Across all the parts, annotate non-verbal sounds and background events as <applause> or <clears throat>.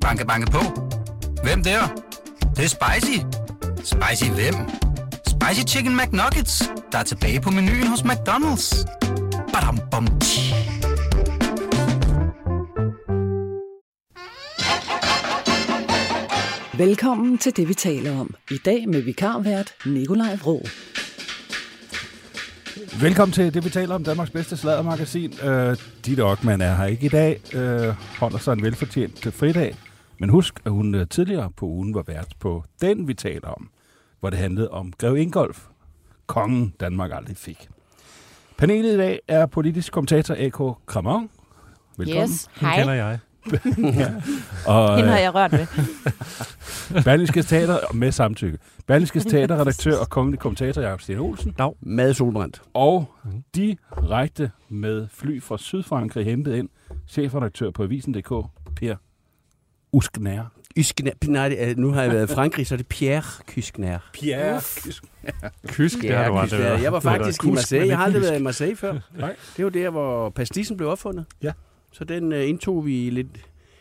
Banke, banke på. Hvem der? Det, det er spicy. Spicy hvem? Spicy Chicken McNuggets, der er tilbage på menuen hos McDonald's. Badum, bom, tji. Velkommen til det, vi taler om. I dag med vikarvært Nikolaj Vrå. Velkommen til det, vi taler om, Danmarks bedste sladdermagasin. Uh, Ditte Ockmann er her ikke i dag, uh, holder sig en velfortjent fridag. Men husk, at hun uh, tidligere på ugen var vært på den, vi taler om, hvor det handlede om Grev Ingolf, kongen Danmark aldrig fik. Panelet i dag er politisk kommentator A.K. Kramon. Velkommen. Yes, Den hej. kender jeg. Og Hende har uh, jeg rørt ved. <laughs> Berlingske Teater med samtykke. Berlingske Teater, redaktør og kongelig kommentator Jakob Sten Olsen. Mad Solbrandt. Og direkte med fly fra Sydfrankrig hentet ind, chefredaktør på Avisen.dk, Per Usknær. Yskner, nej, det er- nu har jeg været i Frankrig, så er det Pierre Kyskner. Pierre Kysk, det har du aldrig været. Jeg var faktisk i Marseille. Jeg har aldrig ikke været i Marseille før. Nej. Det var der, hvor pastissen blev opfundet. Ja. Så den uh, indtog vi lidt,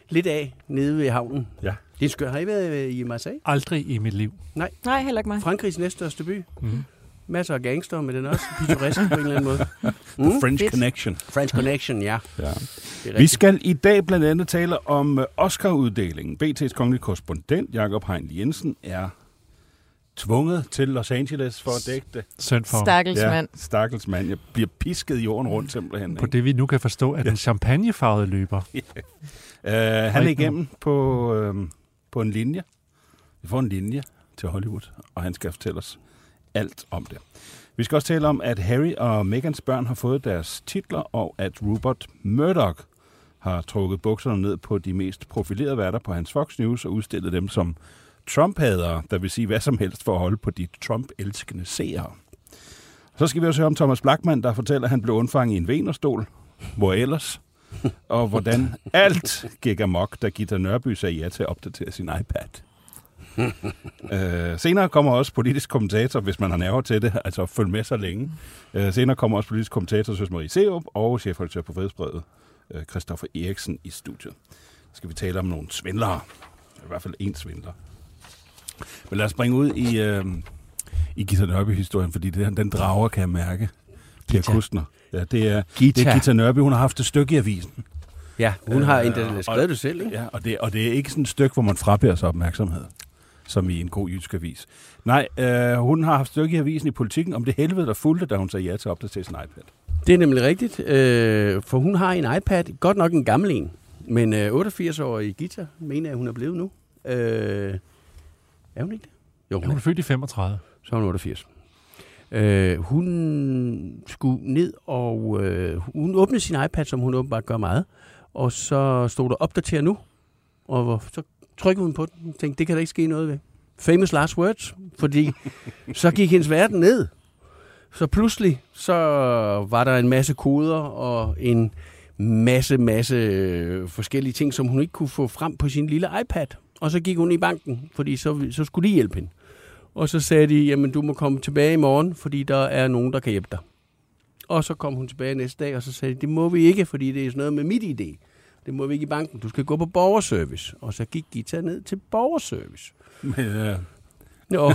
lidt af nede ved havnen. Ja. Det er skørt. Har I været øh, i Marseille? Aldrig i mit liv. Nej, heller ikke mig. Frankrigs næststørste by. Mm. Masser af gangster, men den er også pittoresk på en eller anden måde. <laughs> The Mm. French fedt. Connection. French Connection, ja. Ja. Vi skal i dag blandt andet tale om øh, Oscar-uddelingen. BT's kongelige korrespondent, Jakob Hein Jensen, er tvunget til Los Angeles for at dække det. Synd for Stakkels mand. stakkels mand. Jeg bliver pisket jorden rundt simpelthen. på ikke? det, vi nu kan forstå, at den champagnefarvede løber. <laughs> Uh, han er igennem på, øh, på en linje. Vi får en linje til Hollywood, og han skal fortælle os alt om det. Vi skal også tale om, at Harry og Megans børn har fået deres titler, og at Rupert Murdoch har trukket bukserne ned på de mest profilerede værter på hans Fox News og udstillet dem som Trump-hadere, der vil sige hvad som helst for at holde på de Trump-elskende seere. Så skal vi også høre om Thomas Blackman, der fortæller, at han blev undfanget i en venerstol. Hvor ellers? Og hvordan <laughs> alt gik amok, da Gita Nørby sagde ja til at opdatere sin iPad. <laughs> øh, senere kommer også politisk kommentator, hvis man har nerver til det, altså følg med så længe. Øh, senere kommer også politisk kommentator Søs Marie Seup og chefredaktør på Fredsbrevet, øh, Christoffer Eriksen i studiet. Så skal vi tale om nogle svindlere. I hvert fald en svindler. Men lad os springe ud i, øh, i Gita Nørby-historien, fordi det, den drager, kan jeg mærke. Gita. Kustner. Ja, det er, Gita. det er Gita Nørby. Hun har haft et stykke i avisen. Ja, hun har Øh, endda skrevet det selv, ikke? Ja, og det, og det er ikke sådan et stykke, hvor man frabærer sig opmærksomhed, som i en god jysk avis. Nej, øh, hun har haft stykke i avisen i politikken om det helvede, der fulgte, da hun sagde ja til at opdatere sin iPad. Det er nemlig rigtigt, øh, for hun har en iPad, godt nok en gammel en, men øh, 88-årige Gita mener jeg, hun er blevet nu. Øh, er hun ikke det? Jo, hun Hun er. født i 35. Så er hun 88. Øh, hun skulle ned, og øh, hun åbnede sin iPad, som hun åbenbart gør meget, og så stod der opdater nu, og så trykkede hun på den, og tænkte, det kan der ikke ske noget ved. Famous last words, fordi så gik hendes verden ned. Så pludselig, så var der en masse koder og en masse, masse øh, forskellige ting, som hun ikke kunne få frem på sin lille iPad. Og så gik hun i banken, fordi så, så skulle de hjælpe hende. Og så sagde de, jamen du må komme tilbage i morgen, fordi der er nogen, der kan hjælpe dig. Og så kom hun tilbage næste dag, og så sagde de, det må vi ikke, fordi det er sådan noget med mit idé. Det må vi ikke i banken. Du skal gå på borgerservice. Og så gik Gita ned til borgerservice. Men, øh, Jo,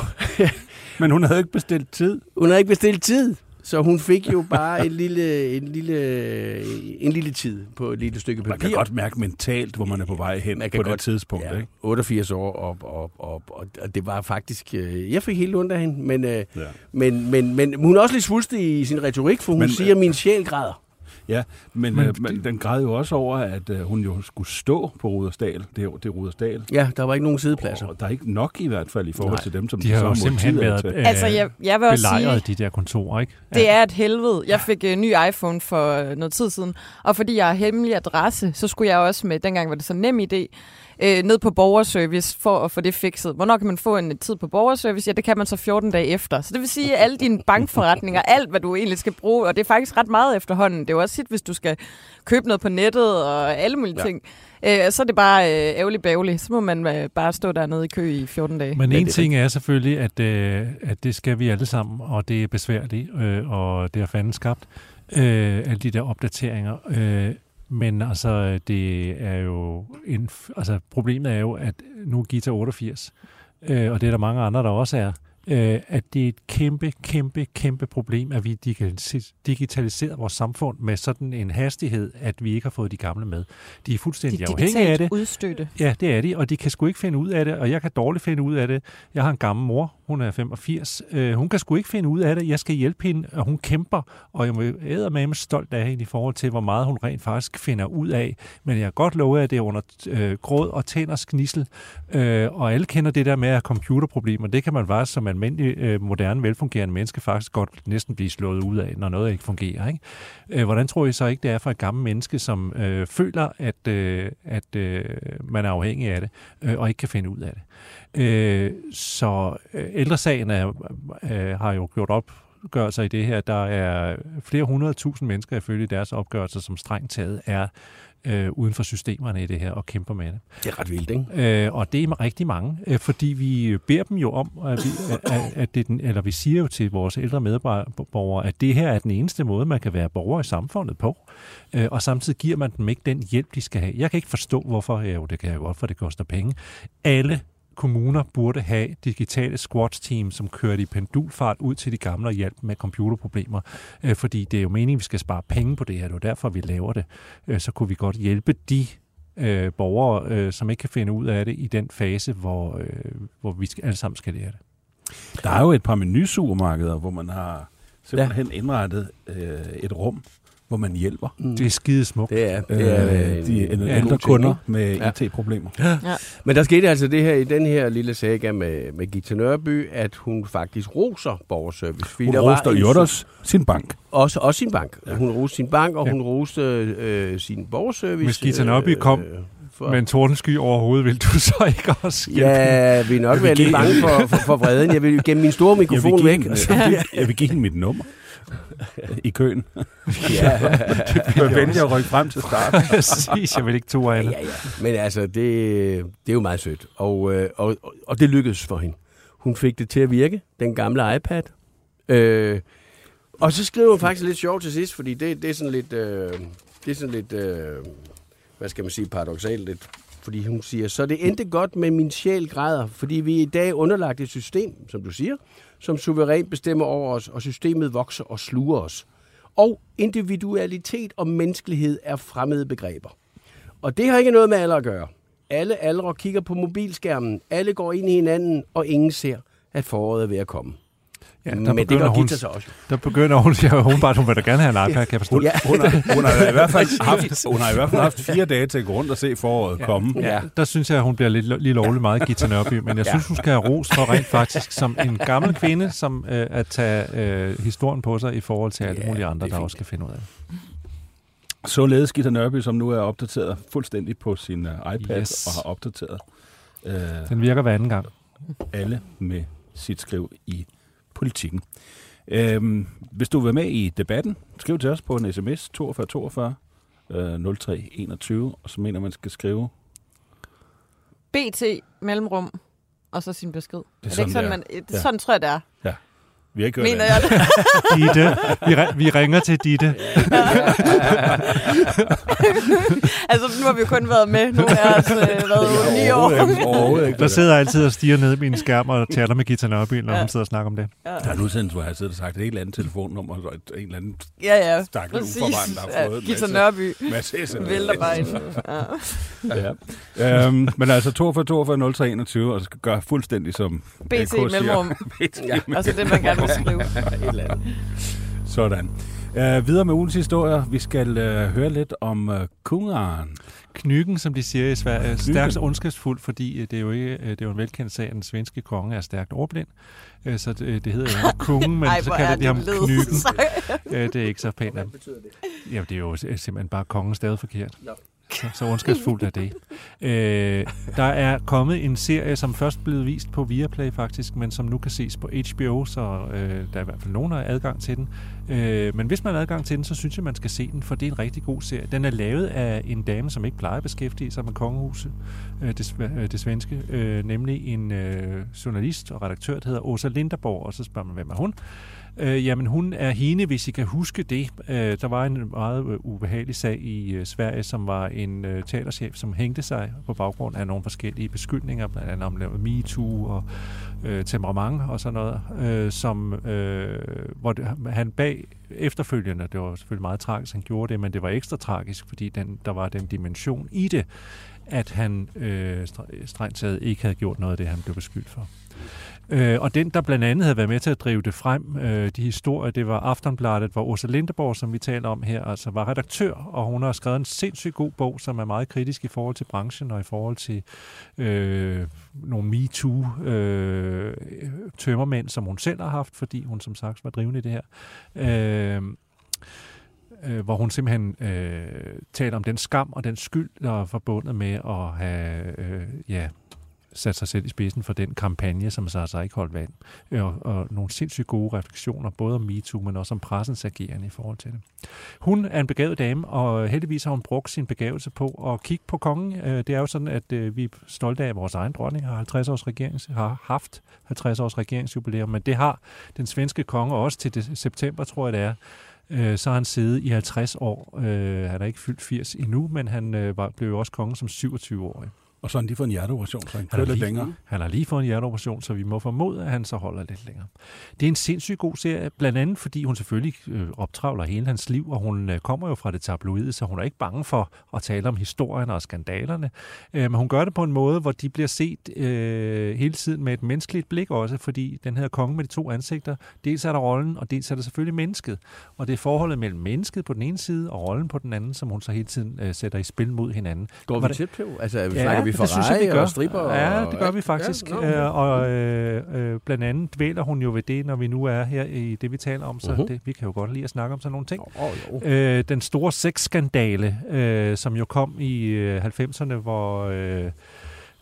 <laughs> men hun havde ikke bestilt tid. hun havde ikke bestilt tid, så hun fik jo bare en lille, en lille, en lille tid på et lille stykke Man papir. kan godt mærke mentalt, hvor man er på vej hen Man på kan det godt- tidspunkt. Ja, Ikke? 88 år, og, og, og, og, det var faktisk... Øh, jeg fik helt ondt af hende, men, øh, Ja. men, men, men hun er også lidt svulstig i sin retorik, for hun Men, siger, at min sjæl græder. Ja, men, Men øh, men den græd jo også over, at øh, hun jo skulle stå på Rudersdal. Det er, det er Rudersdal. Ja, der var ikke nogen sædepladser. Og der er ikke nok i hvert fald i forhold Nej. til dem, som De har så jo simpelthen været øh, Altså, jeg, jeg vil også sige, belejret de der kontorer, ikke? det er et helvede. Jeg fik en ny iPhone for øh, noget tid siden, og fordi jeg har hemmelig adresse, så skulle jeg også med, dengang var det så nem idé, øh, ned på borgerservice for at få det fikset. Hvornår kan man få en tid på borgerservice? Ja, det kan man så 14 dage efter. Så det vil sige, at alle dine bankforretninger, <laughs> alt hvad du egentlig skal bruge, og det er faktisk ret meget efterhånden. Det er jo også tit, hvis du skal købe noget på nettet og alle mulige Ja. ting. Øh, så er det bare øh, ærgerligt bævligt. Så må man øh, bare stå dernede i kø i 14 dage. Men en ting er selvfølgelig, at, øh, at det skal vi alle sammen, og det er besværligt, øh, og det er fanden skabt, øh, alle de der opdateringer. Øh, Men altså, det er jo en, altså, problemet er jo, at nu er Gita 88, øh, og det er der mange andre, der også er, øh, at det er et kæmpe, kæmpe, kæmpe problem, at vi digitalis- digitaliserer vores samfund med sådan en hastighed, at vi ikke har fået de gamle med. De er fuldstændig De afhængige af det. udstødte. Ja, det er de, og de kan sgu ikke finde ud af det, og jeg kan dårligt finde ud af det. Jeg har en gammel mor, hun er 85. Øh, hun kan sgu ikke finde ud af det. Jeg skal hjælpe hende, og hun kæmper, og jeg må æde med stolt af hende i forhold til, hvor meget hun rent faktisk finder ud af. Men jeg kan godt love, at det er under øh, gråd og tænders gnissel, øh, og alle kender det der med at computerproblemer. Det kan man bare som almindelig, øh, moderne, velfungerende menneske faktisk godt næsten blive slået ud af, når noget ikke fungerer. Ikke? Øh, hvordan tror I så ikke, det er for et gammelt menneske, som øh, føler, at, øh, at øh, man er afhængig af det, øh, og ikke kan finde ud af det? Øh, så øh, ældresagen er, øh, har jo gjort opgørelser i det her. Der er flere hundrede tusind mennesker ifølge deres opgørelser, som strengt taget er øh, uden for systemerne i det her og kæmper med det. Det er ret vildt, ikke? Øh, og det er rigtig mange, øh, fordi vi beder dem jo om, at, vi, at, at det den, eller vi siger jo til vores ældre medborgere, at det her er den eneste måde, man kan være borger i samfundet på, øh, og samtidig giver man dem ikke den hjælp, de skal have. Jeg kan ikke forstå, hvorfor, ja, jo, det kan jeg godt, for det koster penge. Alle kommuner burde have digitale squats-team, som kører i pendulfart ud til de gamle og hjælp med computerproblemer. Øh, fordi det er jo meningen, at vi skal spare penge på det her. Det er derfor, vi laver det. Øh, så kunne vi godt hjælpe de øh, borgere, øh, som ikke kan finde ud af det i den fase, hvor, øh, hvor vi skal, alle sammen skal lære det. Der er jo et par menusupermarkeder, hvor man har simpelthen ja. indrettet øh, et rum, hvor man hjælper Mm. Det er skide smukt. Det er, det er øh, en- de en ældre god ting, kunder ikke? med Ja. IT-problemer. Men der skete altså det her i den her lille saga med, med Gita Nørby, at hun faktisk roser borgerservice. Fordi Hun der en- i også sin bank. Også, også sin bank. Ja. Ja. Hun roste sin bank, og Ja. hun roste øh, sin borgerservice. Hvis Gita Nørby kom for, Med en tordensky over hovedet, vil du så ikke også hjælpe? Ja, vi er nok Jeg vil være lidt bange for, for, for vreden. Jeg vil gemme min store Jeg vil, mikrofon give væk. hende, jeg vil give hende mit nummer i køen. <laughs> ja. Jeg vælger at rykke frem til start. <laughs> Præcis, jeg vil ikke to af Ja, ja, ja. Men altså, det, det er jo meget sødt. Og, øh, og, og- og det lykkedes for hende. Hun fik det til at virke, den gamle iPad. Øh, og så skriver hun faktisk lidt sjovt til sidst, fordi det, det er sådan lidt, øh, det er sådan lidt øh, hvad skal man sige, paradoxalt lidt. Fordi hun siger, så det endte godt med min sjæl græder, fordi vi er i dag underlagt et system, som du siger, som suverænt bestemmer over os, og systemet vokser og sluger os. Og individualitet og menneskelighed er fremmede begreber. Og det har ikke noget med alder at gøre. Alle aldre kigger på mobilskærmen, alle går ind i hinanden, og ingen ser, at foråret er ved at komme. Ja, Ja, der Men det begynder gør hun, Gita så også. der begynder hun, ja, hun bare, hun vil da gerne have en iPad, kan jeg forstå. Hun, Ja. hun, har, hun, har i hvert fald <laughs> haft, hun har i hvert fald haft fire dage til at gå rundt og se foråret Ja. komme. Ja, der synes jeg, at hun bliver lidt, lige lovligt meget Gita Nørby, men jeg synes, hun skal have ros for rent faktisk som en gammel kvinde, som øh, at tage øh, historien på sig i forhold til alle Ja, mulige andre, er der fint. også skal finde ud af det. Således Gita Nørby, som nu er opdateret fuldstændig på sin uh, iPad Yes. og har opdateret uh, Den virker hver anden gang. alle med sit skriv i politikken. Øhm, hvis du vil være med i debatten, skriv til os på en sms 4242 øh, 0321, og så mener man skal skrive. BT, mellemrum, og så sin besked. Det er, sådan, det ikke sådan, det er. man, det, Ja. sådan tror jeg, det er. Vi har ikke hørt Mener andet. jeg det? <laughs> Ditte, vi, ri- vi ringer til Ditte. <laughs> altså, nu har vi jo kun været med. Nu er jeg altså, været ni år. Overhovedet ikke. Der sidder altid og stiger ned i min skærm og taler med Gita Nørby, når Ja. hun sidder og snakker om det. Ja. Der er en udsendelse, hvor jeg har siddet og sagt et helt andet telefonnummer, og et, en eller anden Ja, ja. Stakkel Præcis. uforvarende, der har fået en Gita masse- Nørby masse vælter bare ind. Ja. Ja. øhm, men altså 42 42 03 21, og så skal gøre fuldstændig som BT AK siger. mellemrum. <laughs> BT Ja. Altså det, man gerne skrive. <laughs> Et eller andet. Sådan. Uh, videre med ugens historier. Vi skal uh, høre lidt om uh, kungeren. Knykken, som de siger i Sverige, er stærkt ondskabsfuld, fordi øh, det er jo ikke, øh, det er jo en velkendt sag, at den svenske konge er stærkt overblind. Øh, Så det, det hedder jo kongen, men <laughs> Ej, så kalder er de ham det led. Knykken. Øh, Det er ikke så pænt af dem. Jamen, det er jo simpelthen bare kongen stadig forkert. Nå. Så, ondskabsfuldt er det. Øh, der er kommet en serie, som først blev vist på Viaplay faktisk, men som nu kan ses på HBO, så øh, der er i hvert fald nogen, der har adgang til den. Øh, men hvis man har adgang til den, så synes jeg, man skal se den, for det er en rigtig god serie. Den er lavet af en dame, som ikke plejer at beskæftige sig med kongehuset, øh, det, øh, det svenske, øh, nemlig en øh, journalist og redaktør, der hedder Åsa Linderborg, og så spørger man, hvem er hun? Øh, jamen, hun er hende, hvis I kan huske det. Øh, der var en meget øh, ubehagelig sag i øh, Sverige, som var en øh, teaterchef, som hængte sig på baggrund af nogle forskellige beskyldninger, blandt andet om MeToo og øh, temperament og sådan noget, øh, som, øh, hvor det, han bag efterfølgende, det var selvfølgelig meget tragisk, han gjorde det, men det var ekstra tragisk, fordi den, der var den dimension i det, at han øh, strengt taget ikke havde gjort noget af det, han blev beskyldt for. Øh, og den, der blandt andet havde været med til at drive det frem, øh, de historier, det var Aftonbladet, hvor Åsa Lindeborg, som vi taler om her, altså var redaktør, og hun har skrevet en sindssygt god bog, som er meget kritisk i forhold til branchen og i forhold til øh, nogle MeToo-tømmermænd, øh, som hun selv har haft, fordi hun som sagt var drivende i det her. Øh, øh, hvor hun simpelthen øh, taler om den skam og den skyld, der er forbundet med at have øh, ja, sat sig selv i spidsen for den kampagne, som så altså ikke holdt vand. Øh, og, og nogle sindssygt gode refleksioner, både om MeToo, men også om pressens agerende i forhold til det. Hun er en begavet dame, og heldigvis har hun brugt sin begavelse på at kigge på kongen. Øh, det er jo sådan, at øh, vi er stolte af, at vores egen dronning har 50 års regerings, har haft 50 års regeringsjubilæum, men det har den svenske konge også til september, tror jeg det er øh, så har han siddet i 50 år. Øh, han er ikke fyldt 80 endnu, men han øh, var, blev jo også konge som 27-årig. Og så har han lige fået en hjerteoperation, så han, han kører lidt lige, længere. Han har lige fået en hjerteoperation, så vi må formode, at han så holder lidt længere. Det er en sindssygt god serie, blandt andet fordi hun selvfølgelig øh, optravler hele hans liv, og hun øh, kommer jo fra det tabloide, så hun er ikke bange for at tale om historien og skandalerne. Øh, men hun gør det på en måde, hvor de bliver set øh, hele tiden med et menneskeligt blik også, fordi den her konge med de to ansigter, dels er der rollen, og dels er der selvfølgelig mennesket. Og det er forholdet mellem mennesket på den ene side, og rollen på den anden, som hun så hele tiden øh, sætter i spil mod hinanden. Går vi tæt på? Altså, ja, snakker vi det synes jeg, vi gør. og stripper? Ja, det gør vi faktisk. Ja, no. øh, og øh, øh, blandt andet dvæler hun jo ved det, når vi nu er her i det, vi taler om. Så uh-huh. det, vi kan jo godt lide at snakke om sådan nogle ting. Oh, oh. Øh, den store sexskandale, øh, som jo kom i øh, 90'erne, hvor... Øh,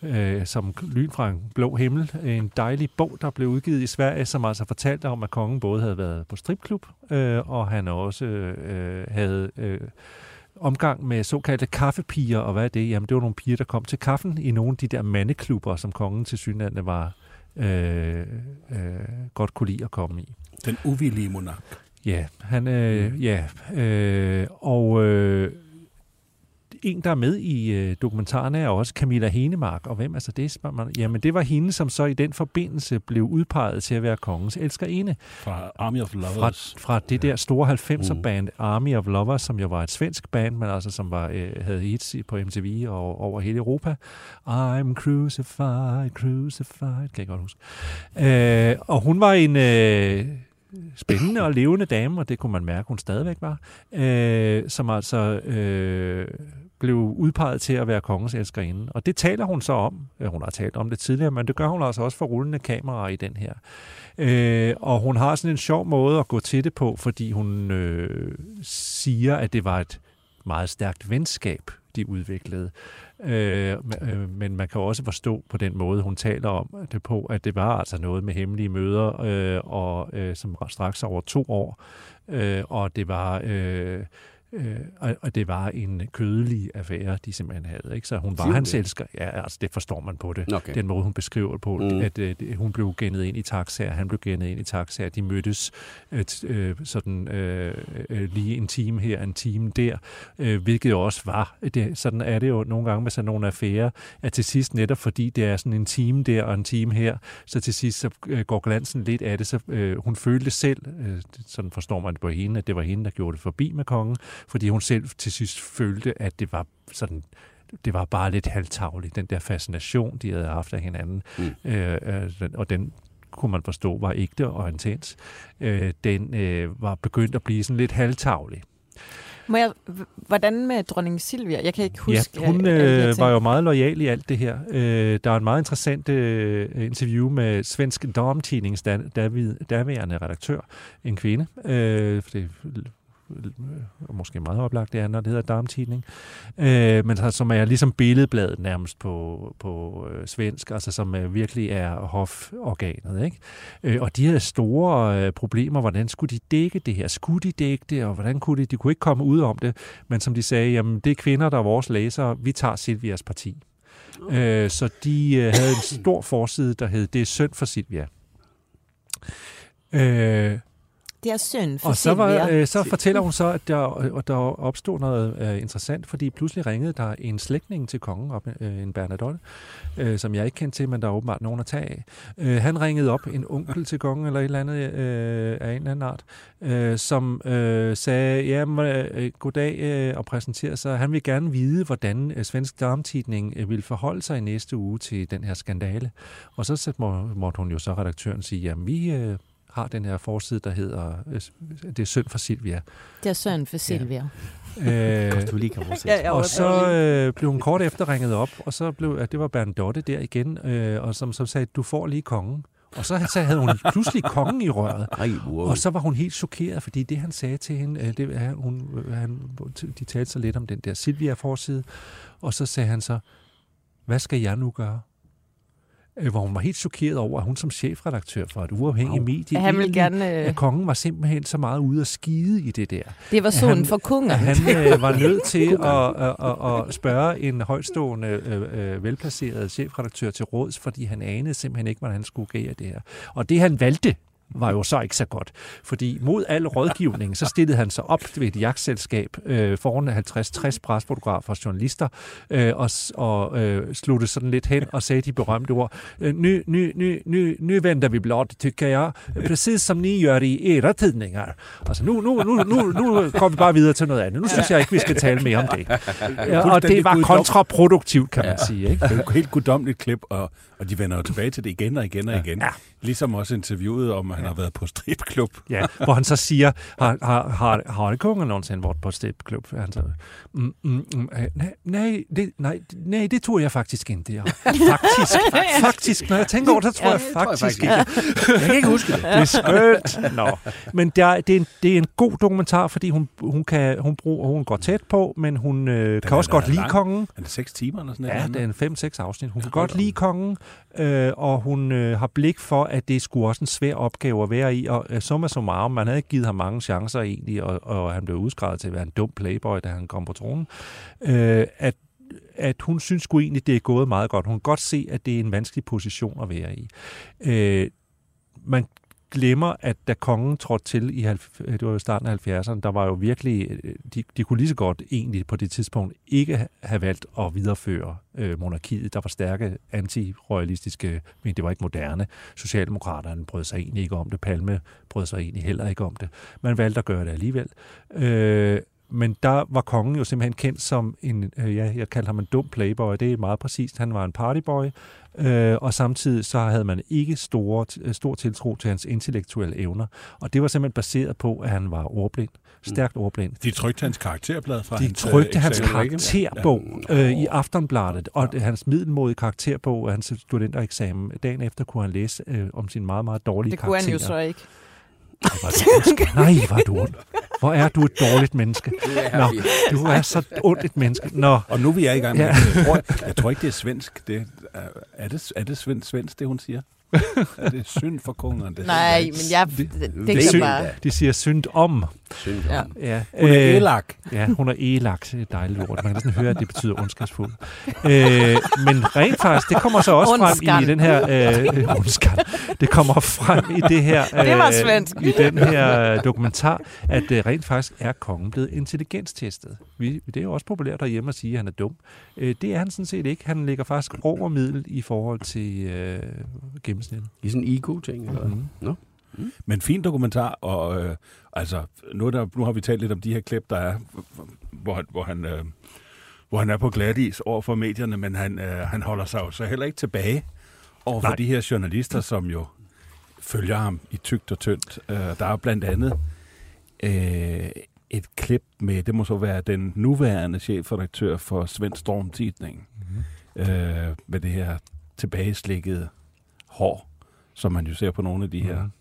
øh, som lyn fra en blå himmel. En dejlig bog, der blev udgivet i Sverige, som altså fortalte om, at kongen både havde været på stripklub, øh, og han også øh, havde øh, omgang med såkaldte kaffepiger, og hvad er det? Jamen, det var nogle piger, der kom til kaffen i nogle af de der mandeklubber, som kongen til synlande var øh, øh, godt kunne lide at komme i. Den uvillige monark. Ja, han, øh, ja, øh, og øh, en, der er med i øh, dokumentaren, er også Camilla Henemark. Og hvem er så det, spørger man? Jamen, det var hende, som så i den forbindelse blev udpeget til at være kongens elskerinde. Fra Army of Lovers. Fra, fra det der store 90'er-band uh. Army of Lovers, som jo var et svensk band, men altså som var, øh, havde hits på MTV og over hele Europa. I'm crucified, crucified, kan jeg godt huske. Øh, og hun var en... Øh, spændende og levende dame, og det kunne man mærke, hun stadigvæk var, øh, som altså øh, blev udpeget til at være kongens elskerinde. Og det taler hun så om. Hun har talt om det tidligere, men det gør hun altså også for rullende kameraer i den her. Øh, og hun har sådan en sjov måde at gå til det på, fordi hun øh, siger, at det var et meget stærkt venskab, de udviklede. Øh, øh men man kan også forstå på den måde, hun taler om det på, at det var altså noget med hemmelige møder, øh, og øh, som straks over to år, øh, og det var... Øh, Øh, og, og det var en kødelig affære, de simpelthen havde. Ikke? Så hun var hans elsker. Ja, altså det forstår man på det. Okay. Den måde, hun beskriver det på, mm. at øh, hun blev gennet ind i taxaer, han blev gennet ind i taxaer. De mødtes øh, øh, sådan øh, øh, lige en time her, en time der, øh, hvilket også var. Det, sådan er det jo nogle gange med sådan nogle affærer, at til sidst netop fordi det er sådan en time der og en time her, så til sidst så øh, går glansen lidt af det. Så øh, hun følte selv, øh, sådan forstår man det på hende, at det var hende, der gjorde det forbi med kongen, fordi hun selv til sidst følte, at det var sådan det var bare lidt halvtavligt, den der fascination, de havde haft af hinanden. Mm. Øh, øh, og den kunne man forstå var ægte og intens. Øh, den øh, var begyndt at blive sådan lidt halvtavlig. Må jeg, hvordan med dronning Silvia? Jeg kan ikke huske. Ja, hun øh, var jo meget lojal i alt det her. Øh, der er en meget interessant øh, interview med Svensk Damtidnings daværende redaktør, en kvinde. Øh, det øh, måske meget oplagt det andet, det hedder Darmtidning, øh, men som er ligesom billedbladet nærmest på, på øh, svensk, altså som øh, virkelig er hoforganet. Ikke? Øh, og de havde store øh, problemer, hvordan skulle de dække det her? Skulle de dække det, og hvordan kunne de? De kunne ikke komme ud om det, men som de sagde, jamen det er kvinder, der er vores læsere, vi tager Silvias parti. Øh, så de øh, havde en stor forside, der hed Det er synd for Silvia. Øh, Det er synd for og så, var, øh, så fortæller hun så, at der, der opstod noget øh, interessant, fordi pludselig ringede der en slægtning til kongen, op, øh, en Bernadotte, øh, som jeg ikke kendte til, men der er åbenbart nogen at tage af. Øh, han ringede op, en onkel til kongen, eller et eller andet øh, af en eller anden art, øh, som øh, sagde, jamen, øh, goddag, øh, og præsenterede sig. Han vil gerne vide, hvordan øh, Svensk Darmtidning øh, vil forholde sig i næste uge til den her skandale. Og så så må, måtte hun jo så redaktøren sige, jamen, vi... Øh, har den her forside, der hedder øh, Det er synd for Silvia. Det er synd for Silvia. Øh, Du lige kan. Ja, ja, og så øh, blev hun kort efter ringet op, og så blev at det var Bernadotte der igen, øh, og som, som sagde, du får lige kongen. Og så, så havde hun pludselig kongen i røret. Ej, wow. Og så var hun helt chokeret, fordi det han sagde til hende, øh, det er, hun, øh, han, de talte så lidt om den der Silvia-forside, og så sagde han så, hvad skal jeg nu gøre? Øh, Hvor hun var helt chokeret over, at hun som chefredaktør for et uafhængigt Wow. medie, Han vil egentlig- gerne... at Øh, kongen var simpelthen så meget ude at skide i det der. Det var synd for kongen. At han øh, var <laughs> nødt til at, at, at, at spørge en højstående, øh, øh, velplaceret chefredaktør til råds, fordi han anede simpelthen ikke, hvordan han skulle agere det her. Og det han valgte, var jo så ikke så godt. Fordi mod al rådgivning, så stillede han sig op ved et jagtselskab øh, foran 50-60 presfotografer og journalister, øh, og, og øh, sluttede sådan lidt hen og sagde de berømte ord. Øh, Nu, nu, nu, nu, nu vender vi blot, tycker jeg, precis som ni gør i era tidningar. Altså nu, nu, nu, nu, nu går vi bare videre til noget andet. Nu synes jeg ikke, vi skal tale mere om det. Ja, og det var kontraproduktivt, kan man sige. Ikke? Det er jo helt guddommeligt klip, og, og de vender jo tilbage til det igen og igen og igen. Ja. Ligesom også interviewet om, han har været på stripklub. Ja, hvor han så siger, har, har, har, har kongen nogensinde været på stripklub? Han så, mm, mm, mm, øh, nej, nej, det, nej, nej, det tror jeg faktisk ikke. Jeg, faktisk, <laughs> faktisk, når jeg tænker over det, så tror jeg det tror jeg faktisk faktisk ikke. Jeg kan ikke huske det. Det er skønt. Nå. Men der, det, er en, det er en god dokumentar, fordi hun, hun, kan, hun, bruger, hun går tæt på, men hun øh, kan er også godt lide lang. kongen. Er det seks timer eller sådan Ja, noget? det er en 5-6 afsnit. Hun kan Ja, hold godt lide kongen, øh, og hun øh, har blik for, at det skulle også en svær opgave at være i. Og øh, summa summarum, man havde ikke givet ham mange chancer egentlig, og, og han blev udskrevet til at være en dum playboy, da han kom på tronen. Øh, at at hun synes sgu egentlig, det er gået meget godt. Hun kan godt se, at det er en vanskelig position at være i. Øh, man glemmer, at da kongen trådte til i øh, det var jo starten af 70'erne, der var jo virkelig, øh, de, de kunne lige så godt egentlig på det tidspunkt ikke have valgt at videreføre øh, monarkiet. Der var stærke anti-royalistiske, men det var ikke moderne. Socialdemokraterne brød sig egentlig ikke om det. Palme brød sig egentlig heller ikke om det. Man valgte at gøre det alligevel. Øh, men der var kongen jo simpelthen kendt som en, øh, ja, jeg kaldte ham en dum playboy, det er meget præcist. Han var en partyboy, øh, og samtidig så havde man ikke store, øh, stor tiltro til hans intellektuelle evner. Og det var simpelthen baseret på, at han var ordblind, stærkt ordblind. De trykte hans karakterblad fra De hans, trykte øh, hans eksamen, ikke? karakterbog øh, i Aftonbladet, og det- hans middelmodige karakterbog af hans studentereksamen. Dagen efter kunne han læse øh, om sin meget, meget dårlige det kunne han karakterer. jo så ikke. Ej, hvor er du. Nej, er du ond. Hvor er du et dårligt menneske. Nå, du er så ondt et menneske. Nå, Og nu er vi er i gang med Ja. det. jeg, tror, jeg tror ikke, det er svensk. Det, er, er det, er det svensk, svensk, det hun siger? er det synd for kongeren? Det Nej, men jeg det, det, det kan synd. bare... de siger synd om. Ja. Ja, Hun er øh, elak. Ja, hun er elak. Det er et dejligt ord. Man kan næsten høre, at det betyder ondskabsfuld. Øh, men rent faktisk, det kommer så også frem Ondskan. i den her... Øh, ondskan. Det kommer frem i det her... Øh, Det var svensk. I den her dokumentar, at øh, rent faktisk er kongen blevet intelligenstestet. Vi, det er jo også populært derhjemme at sige, at han er dum. Øh, det er han sådan set ikke. Han ligger faktisk over middel i forhold til øh, gennemsnittet. I sådan en ego-ting, eller Mhm. Nå. Men fin dokumentar, og øh, altså, nu, er der, nu har vi talt lidt om de her klip, der er, hvor, han- hvor han... Øh, hvor han er på glatis over for medierne, men han, øh, han holder sig jo så heller ikke tilbage over for Nej. de her journalister, som jo følger ham i tygt og tyndt. Øh, der er blandt andet øh, et klip med, det må så være den nuværende chefredaktør for Svend Storm Tidning, Mhm. øh, med det her tilbageslikkede hår, som man jo ser på nogle af de her Mhm.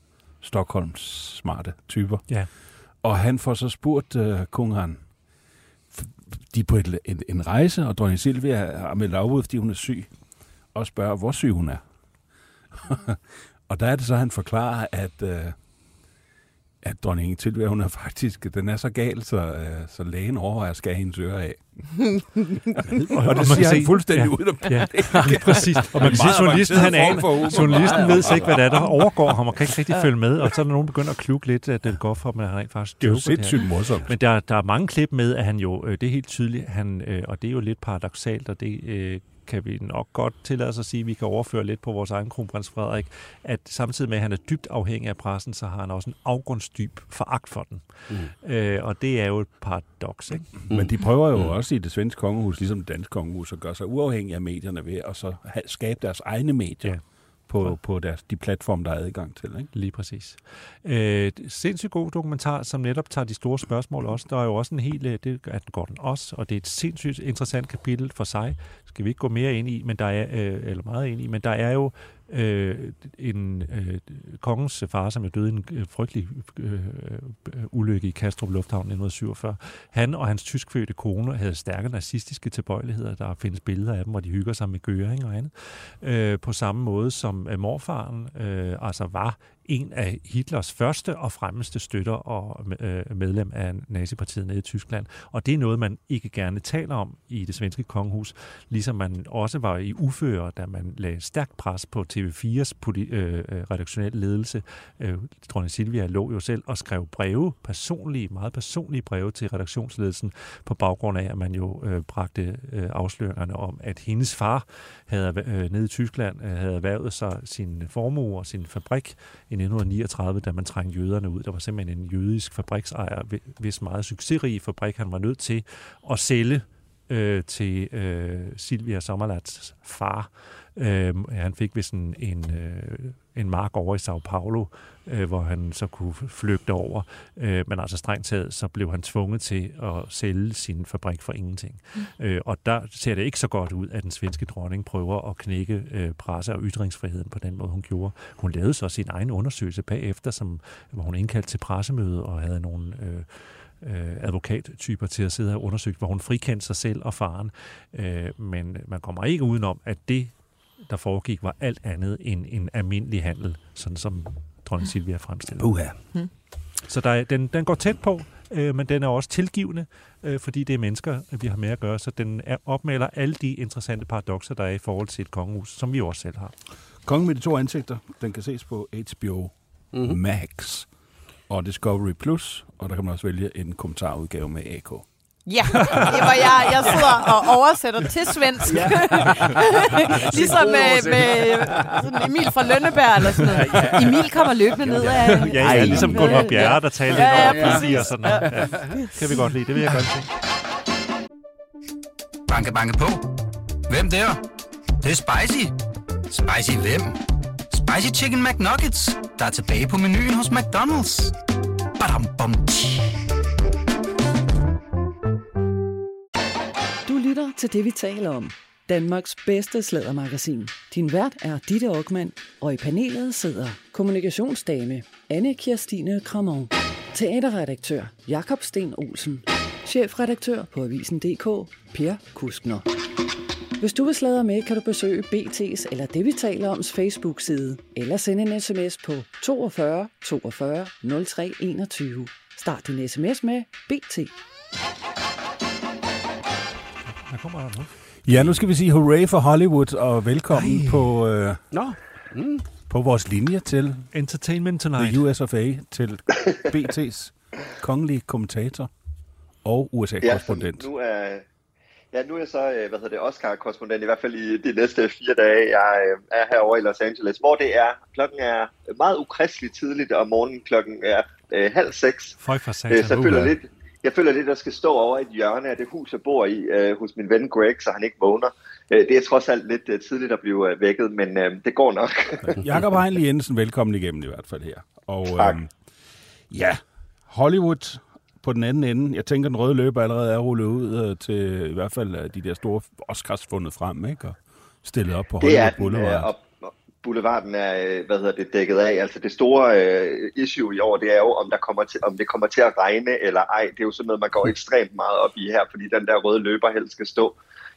Stockholms smarte typer. Ja. Og han får så spurgt kong han, f- de er på et, en, en rejse, og dronning Silvia har meldt afbud, fordi hun er syg, og spørger, hvor syg hun er. <laughs> og der er det så, han forklarer, at, uh, at dronning Silvia, hun er faktisk, den er så gal, så, uh, så lægen overvejer at skære hendes øre af. <laughs> og, og det siger han se- fuldstændig ja. uden at Ja, <laughs> lige præcis. Og man kan sige, journalisten, han aner, journalisten ved slet ikke, hvad det er, der overgår ham, og kan ikke rigtig følge med. Og så er der nogen, der begynder at klukke lidt, at det går for at han rent faktisk Det er jo sindssygt morsomt. Men der, der er mange klip med, at han jo, øh, det er helt tydeligt, han, øh, og det er jo lidt paradoxalt, og det øh, kan vi nok godt tillade os at sige, at vi kan overføre lidt på vores egen kronprins Frederik, at samtidig med, at han er dybt afhængig af pressen, så har han også en afgrundsdyb foragt for den. Mm. Øh, og det er jo et paradoks, ikke? Men de prøver jo også i det svenske kongehus, ligesom det danske kongehus, at gøre sig uafhængige af medierne ved at så skabe deres egne medier Ja. Ja. på, på deres, de platforme, der er adgang til. Ikke? Lige præcis. Øh, sindssygt god dokumentar, som netop tager de store spørgsmål også. Der er jo også en hel, øh, det er den Gordon også, og det er et sindssygt interessant kapitel for sig. Skal vi ikke gå mere ind i, men der er, øh, eller meget ind i, men der er jo øh, en øh, kongens far, som er døde i en øh, frygtelig øh, ulykke i Kastrup Lufthavn i 1947. Han og hans tyskfødte kone havde stærke nazistiske tilbøjeligheder. Der findes billeder af dem, hvor de hygger sig med Göring og andet. Øh, på samme måde som øh, morfaren øh, altså var en af Hitlers første og fremmeste støtter og øh, medlem af nazipartiet nede i Tyskland. Og det er noget, man ikke gerne taler om i det svenske kongehus, ligesom man også var i uføre, da man lagde stærkt pres på TV4's øh, øh, redaktionelle ledelse. Øh, dronning Silvia lå jo selv og skrev breve, personlige, meget personlige breve til redaktionsledelsen, på baggrund af, at man jo øh, bragte øh, afsløringerne om, at hendes far havde øh, nede i Tyskland øh, havde erhvervet sig sin formue og sin fabrik i 1939, da man trængte jøderne ud. Der var simpelthen en jødisk fabriksejer, hvis meget succesrige fabrik han var nødt til at sælge øh, til øh, Silvia Sommerlats far. Øh, han fik vist en, en, øh, en mark over i Sao Paulo, øh, hvor han så kunne flygte over. Øh, men altså strengt taget, så blev han tvunget til at sælge sin fabrik for ingenting. Mm. Øh, og der ser det ikke så godt ud, at den svenske dronning prøver at knække øh, presse- og ytringsfriheden på den måde, hun gjorde. Hun lavede så sin egen undersøgelse bagefter, som, hvor hun indkaldte til pressemøde og havde nogle... Øh, øh, advokattyper til at sidde og undersøge, hvor hun frikendte sig selv og faren. Øh, men man kommer ikke udenom, at det, der foregik, var alt andet end en almindelig handel, sådan som dronning Silvia fremstillede. Uha. Så der er, den, den går tæt på, øh, men den er også tilgivende, øh, fordi det er mennesker, vi har med at gøre, så den er, opmaler alle de interessante paradokser, der er i forhold til et kongehus, som vi også selv har. Kongen med de to ansigter, den kan ses på HBO mm-hmm. Max og Discovery Plus, og der kan man også vælge en kommentarudgave med AK. Ja, det var jeg. Jeg sidder og oversætter til svensk. Ja. <laughs> ligesom med, med sådan Emil fra Lønneberg eller sådan noget. Emil kommer løbende ned af... Ja, ja, Ej. ligesom Gunvar Bjerre, der talte Ja, ja, ja, ja, præcis. og sådan noget. Ja. Kan vi godt lide, det vil jeg godt se. Banke, banke på. Hvem der? Det, det er spicy. Spicy hvem? Spicy Chicken McNuggets, der er tilbage på menuen hos McDonald's. Badum, bom, tji. Lytter til det, vi taler om. Danmarks bedste slædermagasin. Din vært er Ditte Aukmann, og i panelet sidder kommunikationsdame Anne Kirstine Kramon, teaterredaktør Jakob Sten Olsen, chefredaktør på Avisen.dk Per Kuskner. Hvis du vil sladre med, kan du besøge BT's eller det, vi taler oms Facebook-side, eller sende en sms på 42 42 03 21. Start din sms med BT. Der kommer der nu. Ja, nu skal vi sige hooray for Hollywood, og velkommen på, øh, Nå, mm. på vores linje til Entertainment Tonight. The US of A, til BT's <laughs> kongelige kommentator og USA-korrespondent. Ja, nu er, ja, nu er jeg så øh, hvad hedder det, Oscar-korrespondent, i hvert fald i de næste fire dage. Jeg øh, er herovre i Los Angeles, hvor det er, klokken er meget ukristeligt tidligt om morgenen, klokken er øh, halv seks. Føj for Øh, satan. så jeg føler lidt, jeg føler lidt, at jeg skal stå over i et hjørne af det hus, jeg bor i, øh, hos min ven Greg, så han ikke vågner. Øh, det er trods alt lidt øh, tidligt at blive øh, vækket, men øh, det går nok. <laughs> Jakob Heinle Jensen, velkommen igennem i hvert fald her. Og Tak. øhm, ja, Hollywood på den anden ende. Jeg tænker, den røde løber allerede er rullet ud øh, til i hvert fald øh, de der store Oscars fundet frem, ikke? Og stillet op på det er Hollywood den, øh, Boulevard. og boulevarden er, øh, hvad hedder det, dækket af. Altså det store øh, issue i år, det er jo, om, der kommer til, om det kommer til at regne eller ej. Det er jo sådan noget, man går ekstremt meget op i her, fordi den der røde løber helst skal stå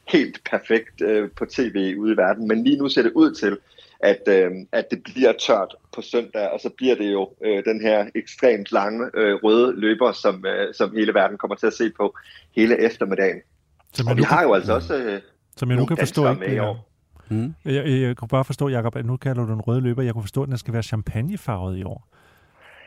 helt perfekt øh, på tv ude i verden. Men lige nu ser det ud til, at, øh, at det bliver tørt på søndag, og så bliver det jo øh, den her ekstremt lange øh, røde løber, som, øh, som hele verden kommer til at se på hele eftermiddagen. Som Og vi nu har kan, jo altså også øh, som jeg nu kan forstå, ikke? år. Mm. Jeg, jeg, jeg kunne bare forstå, Jacob, at nu kalder du den røde løber. Jeg kunne forstå, at den skal være champagnefarvet i år.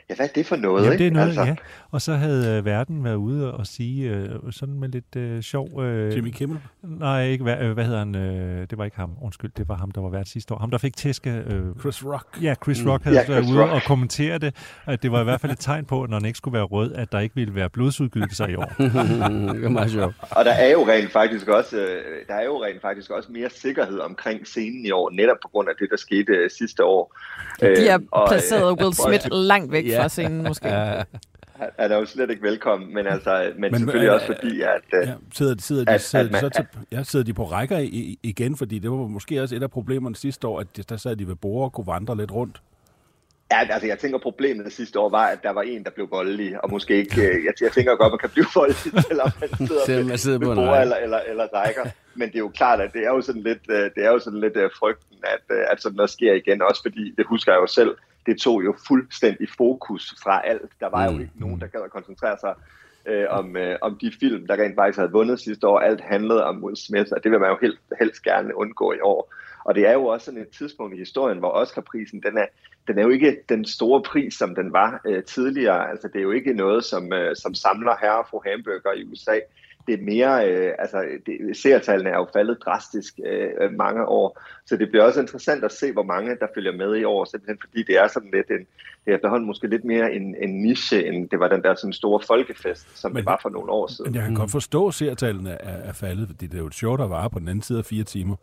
Ja, hvad er det for noget? Jamen, det er ikke? noget, altså, ja. Og så havde øh, verden været ude og sige, øh, sådan med lidt øh, sjov... Øh, Jimmy Kimmel. Nej, ikke, hvad, øh, hvad hedder han? Øh, det var ikke ham. Undskyld, det var ham, der var vært sidste år. Ham, der fik tæske... Øh, Chris Rock. ja, Chris Mm. Rock havde Ja, været Chris ude Rock. og kommentere det. At det var i hvert fald et tegn på, når den ikke skulle være rød, at der ikke ville være blodsudgydelser i år. <laughs> det er meget sjovt. Og der er jo rent faktisk også, øh, der er jo rent faktisk også mere sikkerhed omkring scenen i år, netop på grund af det, der skete øh, sidste år. De har Øh, og, øh, placeret Will Smith langt væk Ja. Fra scenen, måske. Ja, Han er jo slet ikke velkommen, men, altså, men, Men, selvfølgelig øh, også fordi, at... Øh, Ja, sidder, sidder, de, At- sidder, at de så til, ja, sidder de på rækker i, igen, fordi det var måske også et af problemerne sidste år, at de- der sad de ved bord og kunne vandre lidt rundt. Ja, altså jeg tænker problemet sidste år var, at der var en, der blev voldelig, og måske ikke, øh, jeg, jeg tænker godt, man kan blive voldelig, <laughs> selvom man sidder, Selvom man sidder på ved en bord række. eller, eller, eller rækker. Men det er jo klart, at det er jo sådan lidt, øh, det er jo sådan lidt frygten, at, at sådan noget sker igen, også fordi, det husker jeg jo selv, det tog jo fuldstændig fokus fra alt. Der var jo Mm. ikke nogen, der gad at koncentrere sig øh, om, øh, om de film, der rent faktisk havde vundet sidste år. Alt handlede om Will Smith, og det vil man jo helst, helst gerne undgå i år. Og det er jo også sådan et tidspunkt i historien, hvor Oscar-prisen, den er, den er jo ikke den store pris, som den var øh, tidligere. Altså, det er jo ikke noget, som, øh, som samler herre og fru hamburger i USA. Det er mere, øh, altså, det, seertallene er jo faldet drastisk øh, øh, mange år. Så det bliver også interessant at se, hvor mange der følger med i år, simpelthen fordi det er sådan lidt en, det er efterhånden måske lidt mere en, en niche, end det var den der sådan store folkefest, som Men- det var for nogle år siden. Men jeg kan godt forstå, at seertallene er, er faldet, fordi det er jo et show, der varer på den anden side af fire timer.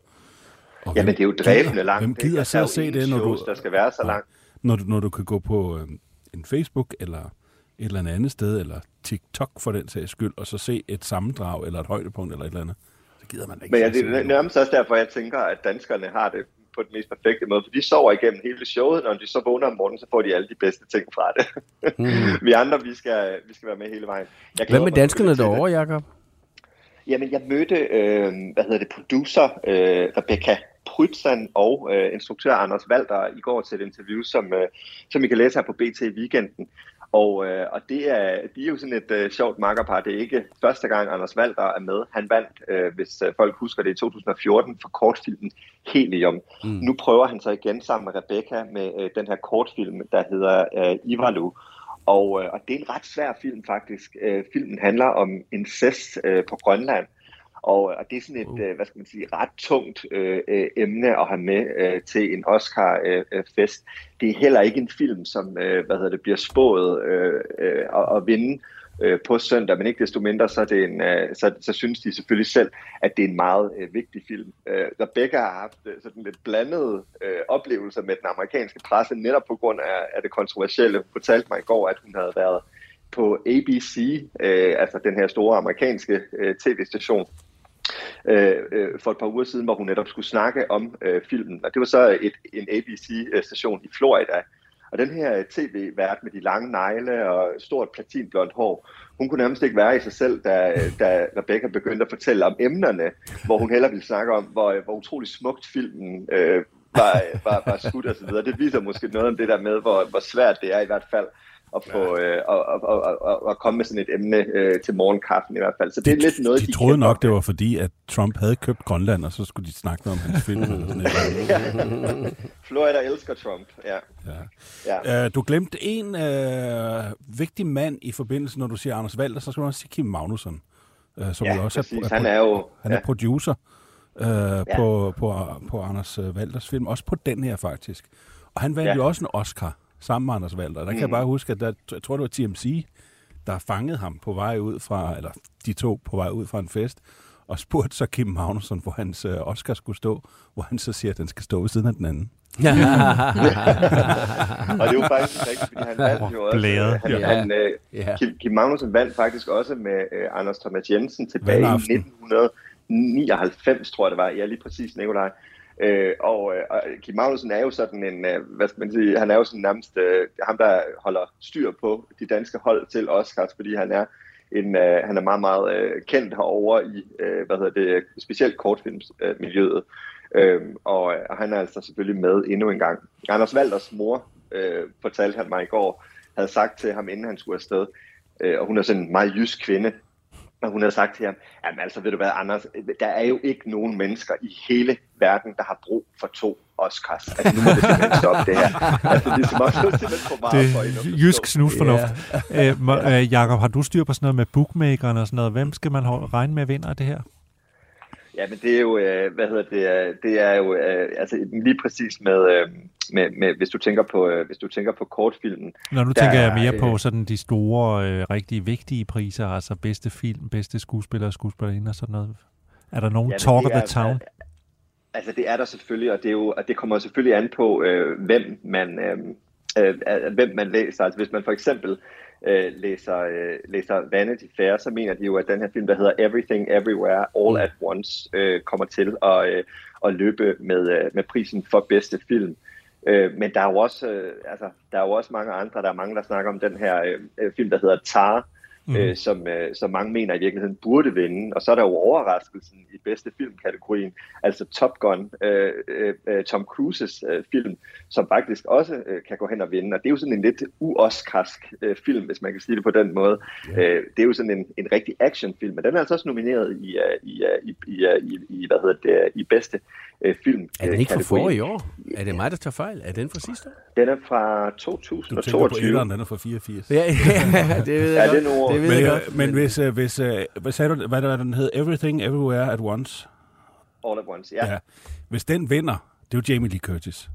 Og Jamen, det er jo dræbende langt. Hvem gider Altså, så at se det, når du, shows, der skal være så langt. når du, når du kan gå på øh, en Facebook eller et eller andet sted, eller TikTok for den sags skyld, og så se et sammendrag eller et højdepunkt eller et eller andet. Så gider man ikke Men ja, det er nærmest også derfor, jeg tænker, at danskerne har det på den mest perfekte måde, for de sover igennem hele showet, når de så vågner om morgenen, så får de alle de bedste ting fra det. Mm. <laughs> vi andre, vi skal, vi skal være med hele vejen. Jeg Hvad med danskerne derovre, Jacob? Jamen, jeg mødte, øh, hvad hedder det, producer øh, Rebecca Prytzan og øh, instruktør Anders Walter i går til et interview, som, øh, som I kan læse her på BT i weekenden. Og, øh, og det er, de er jo sådan et øh, sjovt makkerpar. Det er ikke første gang, Anders Walter er med. Han vandt, øh, hvis øh, folk husker det, i 2014 for kortfilmen Helium. Mm. Nu prøver han så igen sammen med Rebecca med øh, den her kortfilm, der hedder øh, Ivalu. Og, øh, og det er en ret svær film faktisk. Øh, filmen handler om incest øh, på Grønland. Og, og det er sådan et, øh, hvad skal man sige, ret tungt øh, øh, emne at have med øh, til en Oscar-fest. Øh, fest. det er heller ikke en film, som øh, hvad hedder det, bliver spået øh, øh, at, at vinde øh, på søndag, men ikke desto mindre, så, det en, øh, så, så synes de selvfølgelig selv, at det er en meget øh, vigtig film. Øh, Rebecca har haft øh, sådan lidt blandede øh, oplevelser med den amerikanske presse, netop på grund af, af det kontroversielle. Hun fortalte mig i går, at hun havde været på ABC, øh, altså den her store amerikanske øh, tv-station, øh, øh, for et par uger siden, hvor hun netop skulle snakke om øh, filmen. Og det var så et, en ABC-station øh, i Florida. Og den her øh, tv-vært med de lange negle og stort platinblondt hår, hun kunne nærmest ikke være i sig selv, da, da Rebecca begyndte at fortælle om emnerne, hvor hun heller ville snakke om, hvor, hvor utrolig smukt filmen øh, var, øh, var, var skudt osv. så. Det viser måske noget om det der med, hvor, hvor svært det er i hvert fald at, få, øh, at, at, at, at, komme med sådan et emne øh, til morgenkaffen i hvert fald. Så det er lidt noget, de, de troede nok, det var fordi, at Trump havde købt Grønland, og så skulle de snakke om hans film. <laughs> eller sådan et. ja. <laughs> Florida elsker Trump, ja. Ja. ja. Uh, du glemte en uh, vigtig mand i forbindelse, når du siger Anders Valder, så skal du også sige Kim Magnusson, uh, som Ja, jo også præcis. er, Han er jo- han er ja. producer uh, ja. på, på, på Anders Valders film, også på den her faktisk. Og han vandt Ja. jo også en Oscar sammen med Anders Valder. Der kan jeg Mhm. bare huske, at der, jeg tror, det var TMC, der fangede ham på vej ud fra, eller de to på vej ud fra en fest, og spurgte så Kim Magnusson, hvor hans uh, Oscar skulle stå, hvor han så siger, at den skal stå ved siden af den anden. <laughs> og det jo faktisk rigtigt, fordi han vandt jo også. Blæret. øh, Han, Ja. han, øh, Ja. Kim, Kim Magnussen vandt faktisk også med øh, Anders Thomas Jensen tilbage i Valgaften. 1999, tror jeg det var. Ja, lige præcis, Nikolaj. Øh, og, øh, og Kim Magnussen er jo sådan en, øh, hvad skal man sige, han er jo sådan nærmest øh, ham, der holder styr på de danske hold til Oscars, fordi han er en, øh, han er meget, meget øh, kendt herover i, øh, hvad hedder det, specielt kortfilmsmiljøet. Øh, og, øh, og han er altså selvfølgelig med endnu en gang. Anders Valders mor, øh, fortalte han mig i går, havde sagt til ham, inden han skulle afsted, øh, og hun er sådan en meget jysk kvinde, og hun havde sagt til ham, jamen altså ved du hvad, Anders, der er jo ikke nogen mennesker i hele verden, der har brug for to Oscars. Altså nu må det simpelthen stoppe det her. Altså det er som også simpelthen for meget for hende Det forstå. jysk snusfornuft. Ja. Øh, må- øh, Jakob, har du styr på sådan noget med bookmakeren og sådan noget? Hvem skal man regne med vinder af det her? Ja, men det er jo, øh, hvad hedder det, øh, det er jo, øh, altså lige præcis med, øh, med, med hvis du tænker på, øh, hvis du tænker på kortfilmen, Når nu Der tænker jeg er, mere på sådan de store, øh, rigtig vigtige priser, altså bedste film, bedste skuespiller og skuespillerinde og sådan noget. Er der nogen Ja, talk of the town? Altså det er der selvfølgelig, og det, er jo, og det kommer selvfølgelig an på, øh, hvem, man, øh, hvem man læser. Altså hvis man for eksempel øh, læser, øh, læser Vanity Fair, så mener de jo, at den her film, der hedder Everything Everywhere All at Once, øh, kommer til at, øh, at løbe med, øh, med prisen for bedste film. Øh, men der er jo også, øh, altså, der er jo også mange andre, der er mange, der snakker om den her øh, øh film, der hedder Tar, mm. øh, som, øh, som mange mener i virkeligheden burde vinde. Og så er der jo overraskelsen i bedste filmkategorien, altså Top Gun, øh, øh, øh, Tom Cruises øh, film, som faktisk også øh, kan gå hen og vinde. Og det er jo sådan en lidt uoskarsk øh, film, hvis man kan sige det på den måde. Øh, det er jo sådan en, en rigtig actionfilm, men den er altså også nomineret i, uh, i, uh, i, i, uh, i, i, hvad hedder det, i bedste øh, film. Er den ikke fra kategori. forrige år? Er det mig, der tager fejl? Er den fra sidste år? Den er fra Du tænker på 2022. den er fra 84. Ja, ja det ved jeg <laughs> Ja, godt. det er år. det ved Men, jeg øh, godt. men hvis, øh, hvis øh, hvad sagde du, hvad der den hed? Everything, Everywhere at Once. All at Once, ja. Ja. Hvis den vinder, det er jo Jamie Lee Curtis.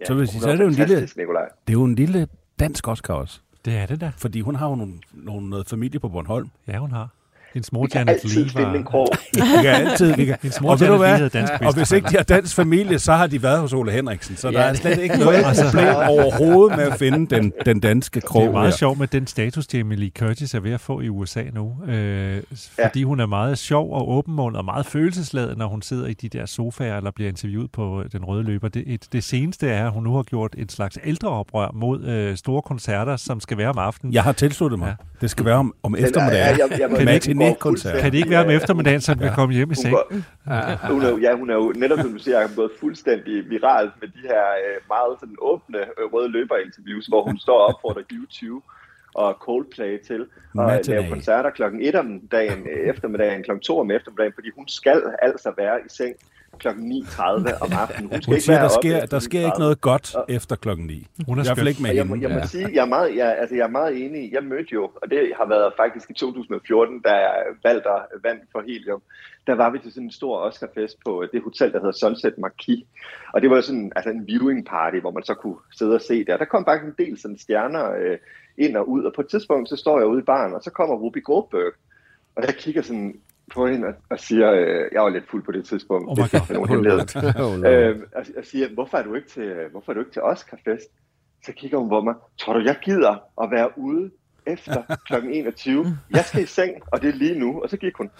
ja. så vil jeg sige, Hun så er det jo en lille- Nikolaj. Det er jo en lille dansk Oscar også. Det er det da. Fordi hun har jo nogle, nogle, noget familie på Bornholm. Ja, hun har. Hendes mor Vi kan Janet altid Lee finde en var... krog. Vi kan altid... Vi kan, Hendes mor og Janet havde dansk Og hvis ikke de har dansk familie, så har de været hos Ole Henriksen. Så der Ja. er slet ikke noget problem overhovedet med at finde den, den danske krog. Det er meget her. sjovt med den status, Jamie Lee Curtis er ved at få i USA nu. Øh, fordi hun er meget sjov og åbenmundet og meget følelsesladet, når hun sidder i de der sofaer eller bliver interviewet på den røde løber. Det, et, det seneste er, at hun nu har gjort et slags ældreoprør mod øh, store koncerter, som skal være om aftenen. Jeg har tilsluttet mig. Ja. Det skal være om, om eftermiddagen. ja, jeg- jeg må- Kan hun fuldstændig, Kan det ikke være om eftermiddagen, så vi kan komme hjem i Hun, seng? går, hun, er, jo- ja, hun er jo netop, som du siger, gået fuldstændig viralt med de her øh, meget sådan åbne øh, røde løberinterviews, hvor hun står op for YouTube og Coldplay til og Matinee. lave koncerter klokken 1 om dagen, øh, eftermiddagen, klokken 2 om eftermiddagen, fordi hun skal altså være i seng klokken 9.30 om aftenen. Hun skal Hun siger, der sker, der sker 9.30. ikke noget godt Og- efter klokken 9. Hun er I hvert fald ikke med jeg, må, jeg må Ja. sige, jeg er, meget, jeg, altså, jeg er meget enig. Jeg mødte jo, og det har været faktisk i 2014, da jeg valgte vandt for Helium. Der var vi til sådan en stor Oscarfest på det hotel, der hedder Sunset Marquis. Og det var sådan altså en viewing party, hvor man så kunne sidde og se der. Der kom faktisk en del sådan stjerner øh, ind og ud, og på et tidspunkt, så står jeg ude i baren, og så kommer Ruby Goldberg. Og jeg kigger sådan på hende og, og siger, øh, jeg var lidt fuld på det tidspunkt, Oh det er God. nogen hemmelighed. Øh, og, og siger, hvorfor er du ikke til, hvorfor er du ikke til Oscarfest? Så kigger hun på mig, tror du, jeg gider at være ude efter kl. 21? Jeg skal i seng, og det er lige nu. Og så gik hun. <laughs> øh,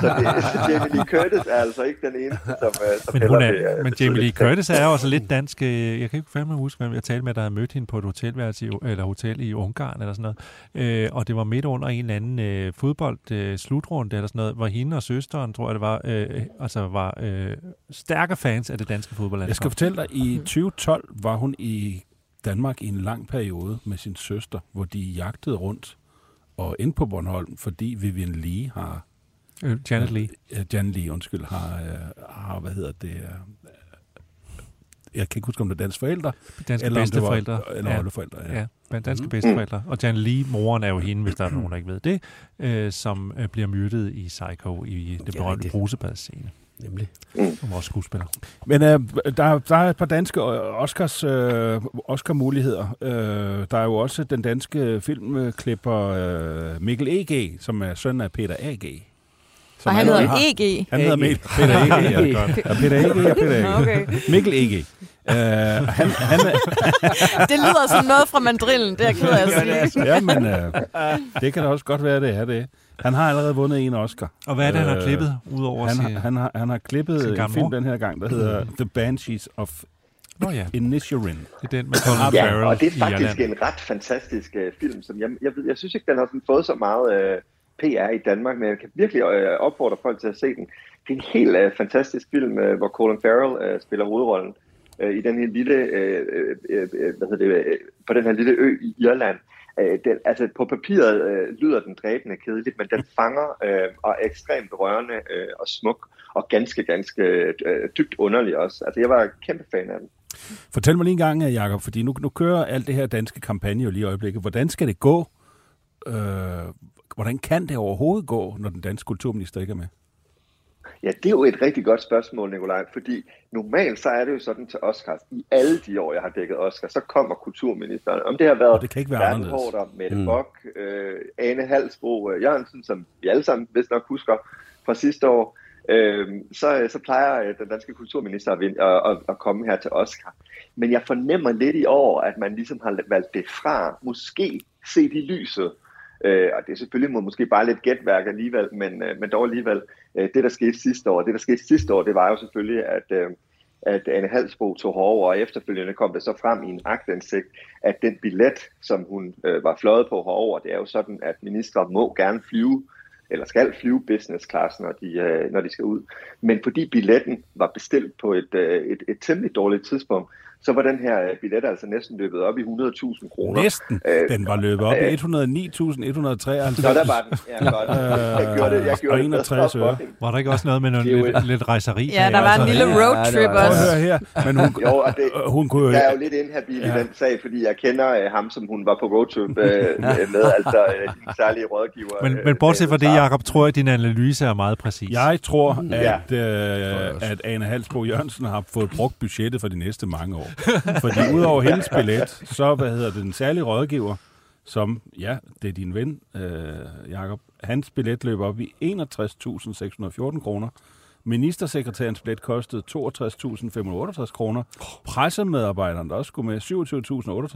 så det, så Jamie Lee Curtis er altså ikke den eneste, som, øh, som Men, hun er, det, øh, men det Jamie Lee. Curtis er jo også lidt dansk. øh, Jeg kan ikke fandme huske, hvem jeg talte med, der havde mødt hende på et hotelværelse i, eller hotel i Ungarn eller sådan noget. Øh, og det var midt under en eller anden øh, fodbold øh, slutrunde eller sådan noget, hvor hende og søsteren, tror jeg det var, øh, altså var øh, stærke fans af det danske fodboldland. Jeg skal fortælle dig, i 2012 var hun i Danmark i en lang periode med sin søster, hvor de jagtede rundt og ind på Bornholm, fordi Vivian Lee har, øh, Janet Lee. uh, Jan Lee, undskyld, har, uh, har hvad hedder det, uh, jeg kan ikke huske, om det er dansk forældre, Danske eller det var, bedsteforældre. eller ja. oldeforældre, ja. Ja, danske bedsteforældre. Og Janet Lee, moren er jo hende, hvis der er nogen, der ikke ved det, øh, som øh, bliver myrdet i Psycho i det berømte brusebadscene. Nemlig. Som også skuespiller. Men øh, der, der er et par danske øh, Oscars, øh, Oscar-muligheder. Øh, der er jo også den danske filmklipper øh, Mikkel E.G., som er søn af Peter A.G. Som Og han hedder EG. Han hedder Mikkel, Peter E.G. Ja, <laughs> ja, Peter E.G. og Peter. Okay. Mikkel E.G. han, han, er- <laughs> Det lyder som noget fra mandrillen, det er jeg ked af at sige. ja, men øh, det kan da også godt være, det er det. Han har allerede vundet en Oscar. Og hvad er det, han har Øh, klippet, udover Han, sin... har- han, har, han har klippet en film mor? den her gang, der hedder The Banshees of Nå ja, Inisherin. det er den med Colin Ja, Farrell og det er faktisk en ret fantastisk uh, film, som jeg, jeg, ved, jeg synes ikke, den har sådan fået så meget uh, PR i Danmark, men jeg kan virkelig uh, opfordre folk til at se den. Det er en helt uh, fantastisk film, uh, hvor Colin Farrell uh, spiller hovedrollen øh, i den her lille, øh, øh, øh hvad hedder det, øh, på den her lille ø i Irland. Øh, den, altså på papiret øh, lyder den dræbende kedeligt, men den fanger øh, og er ekstremt rørende øh, og smuk og ganske, ganske øh, dybt underlig også. Altså jeg var kæmpe fan af den. Fortæl mig lige en gang, Jacob, fordi nu, nu kører alt det her danske kampagne jo lige i øjeblikket. Hvordan skal det gå? Øh, hvordan kan det overhovedet gå, når den danske kulturminister ikke er med? Ja, det er jo et rigtig godt spørgsmål, Nikolaj, fordi normalt så er det jo sådan til Oscars. I alle de år, jeg har dækket Oscar, så kommer kulturministeren. Om det har været det kan ikke være. Haarder, Mette Mm. Bock, øh, Ane Halsbro øh, Jørgensen, som vi alle sammen vist nok husker fra sidste år, øh, så, så plejer øh, den danske kulturminister at, vinde, at, at, at komme her til Oscar. Men jeg fornemmer lidt i år, at man ligesom har valgt det fra, måske set i lyset. Øh, og det er selvfølgelig må, måske bare lidt gætværk alligevel, men, øh, men dog alligevel. Øh, det, der skete sidste år, det, der skete sidste år, det var jo selvfølgelig, at, øh, at Anne Halsbo tog herover, og efterfølgende kom det så frem i en agtindsigt, at den billet, som hun øh, var fløjet på herover, det er jo sådan, at ministre må gerne flyve, eller skal flyve business class, når de, øh, når de skal ud. Men fordi billetten var bestilt på et, øh, et, et temmelig dårligt tidspunkt, så var den her øh, billet altså næsten løbet op i 100.000 kroner. Næsten. Øh, Den var løbet op i øh, 109.193. Så der var den. Ja, godt. <laughs> Jeg gjorde det, jeg gjorde og det 61 bedre øre. for hende. Var der ikke også noget med noget, lidt, lidt rejseri? Ja, der var en lille Ja, det roadtrip Prøv også. at høre her. Men hun, Jo, og det, øh, hun kunne jo... jeg er jo lidt inhabil Ja. i den sag, fordi jeg kender øh, ham, som hun var på roadtrip øh, <laughs> med, altså øh, din særlige rådgiver. Men, øh, men bortset fra det, øh, Jacob, tror jeg, at din analyse er meget præcis. Jeg tror, Ja. at, øh, at Ane Halsbro Jørgensen har fået brugt budgettet for de næste mange år. <laughs> Fordi udover hendes billet, så hvad hedder det, den særlige rådgiver, som, ja, det er din ven, øh, Jacob, hans billet løber op i 61.614 kroner. Ministersekretærens billet kostede 62.568 kroner. Pressemedarbejderen, der også skulle med,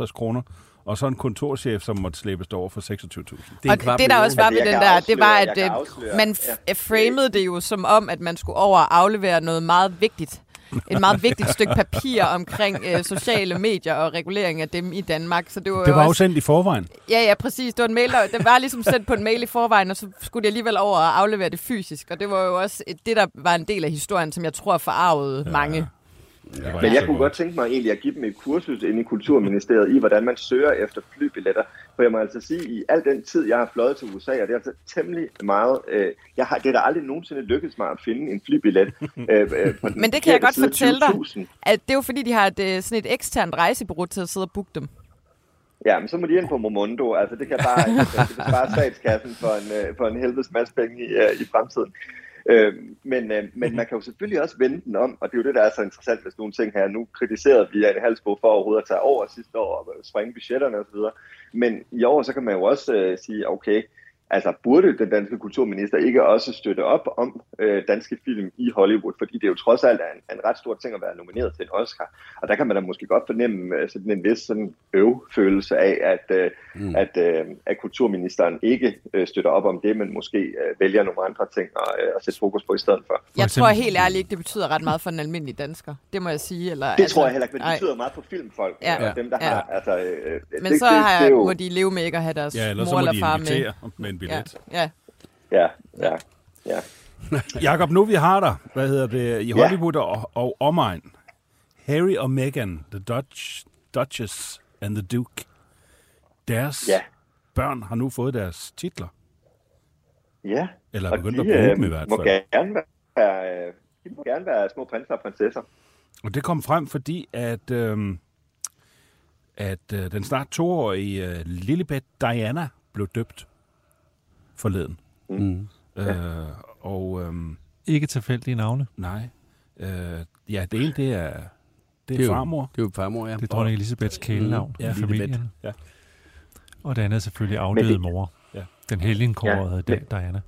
27.068 kroner. Og så en kontorchef, som måtte slæbes over for 26.000. Det Og det, der også var Altså, ved jeg den der, det var, afsløre- at øh, afsløre- man ja. framede det jo som om, at man skulle over og aflevere noget meget vigtigt. Et meget vigtigt stykke papir omkring øh, sociale medier og regulering af dem i Danmark. Så det var, Det var jo også, sendt i forvejen. Ja, ja, præcis. Det var, en mail, der, det var ligesom sendt på en mail i forvejen, og så skulle de alligevel over og aflevere det fysisk. Og det var jo også et, det, der var en del af historien, som jeg tror forarvede ja. mange. Men jeg kunne godt tænke mig egentlig at give dem et kursus inde i Kulturministeriet i, hvordan man søger efter flybilletter. For jeg må altså sige, i al den tid, jeg har fløjet til USA, og det er altså temmelig meget... Øh, jeg har, det er da aldrig nogensinde lykkedes mig at finde en flybillet. <laughs> Øh, øh, på den Men det kan jeg godt fortælle dig. 20.000. At det er jo fordi, de har et, øh, sådan et eksternt rejsebureau til at sidde og booke dem. Ja, men så må de ind på Momondo. Altså, det kan bare <laughs> det kan spare statskassen for en, øh, for en helvedes masse penge i, øh, i fremtiden. Øh, men, øh, men man kan jo selvfølgelig også vende den om, og det er jo det, der er så interessant ved sådan nogle ting her. Nu kritiserede vi Anne Halsbo for overhovedet at tage over sidste år og springe budgetterne osv. Men i år, så kan man jo også øh, sige, okay, altså burde den danske kulturminister ikke også støtte op om øh, danske film i Hollywood, fordi det jo trods alt er en, en ret stor ting at være nomineret til en Oscar. Og der kan man da måske godt fornemme øh, sådan en vis sådan øv-følelse af, at, øh, mm. at, øh, at kulturministeren ikke øh, støtter op om det, men måske øh, vælger nogle andre ting at, øh, at sætte fokus på i stedet for. Jeg tror helt ærligt ikke, det betyder ret meget for den almindelige dansker. Det må jeg sige. Eller, Det tror jeg heller ikke, men det betyder meget for filmfolk, Ja. ja. og dem, der Ja. har... Altså, øh, Men det, så det, har det, jeg, er jo, må de leve med ikke at have deres Ja, mor må eller de far med. invitere en Ja, billet. ja. Ja, ja, ja. <laughs> Jakob, nu vi har dig, hvad hedder det, i Ja. Hollywood og, og omegn. Harry og Meghan, the Dutch, Duchess and the Duke. Deres Ja. børn har nu fået deres titler. Ja, Eller er begyndt de at bruge øh, dem i hvert må fald. gerne være, øh, de må gerne være små prinser og prinsesser. Og det kom frem, fordi at, øhm, at øh, den snart toårige øh, Lilibet Diana blev døbt forleden. Mm. Øh, og øhm, Ikke tilfældige navne. nej, øh, ja, det ene, det er, det er, Det er jo- farmor. Det er jo farmor, ja. Det er dronning Elisabeths kælenavn Ja, i familien. Ja. Og det andet er selvfølgelig afdøde det- mor. Ja. Den helgenkårede Ja, Diana.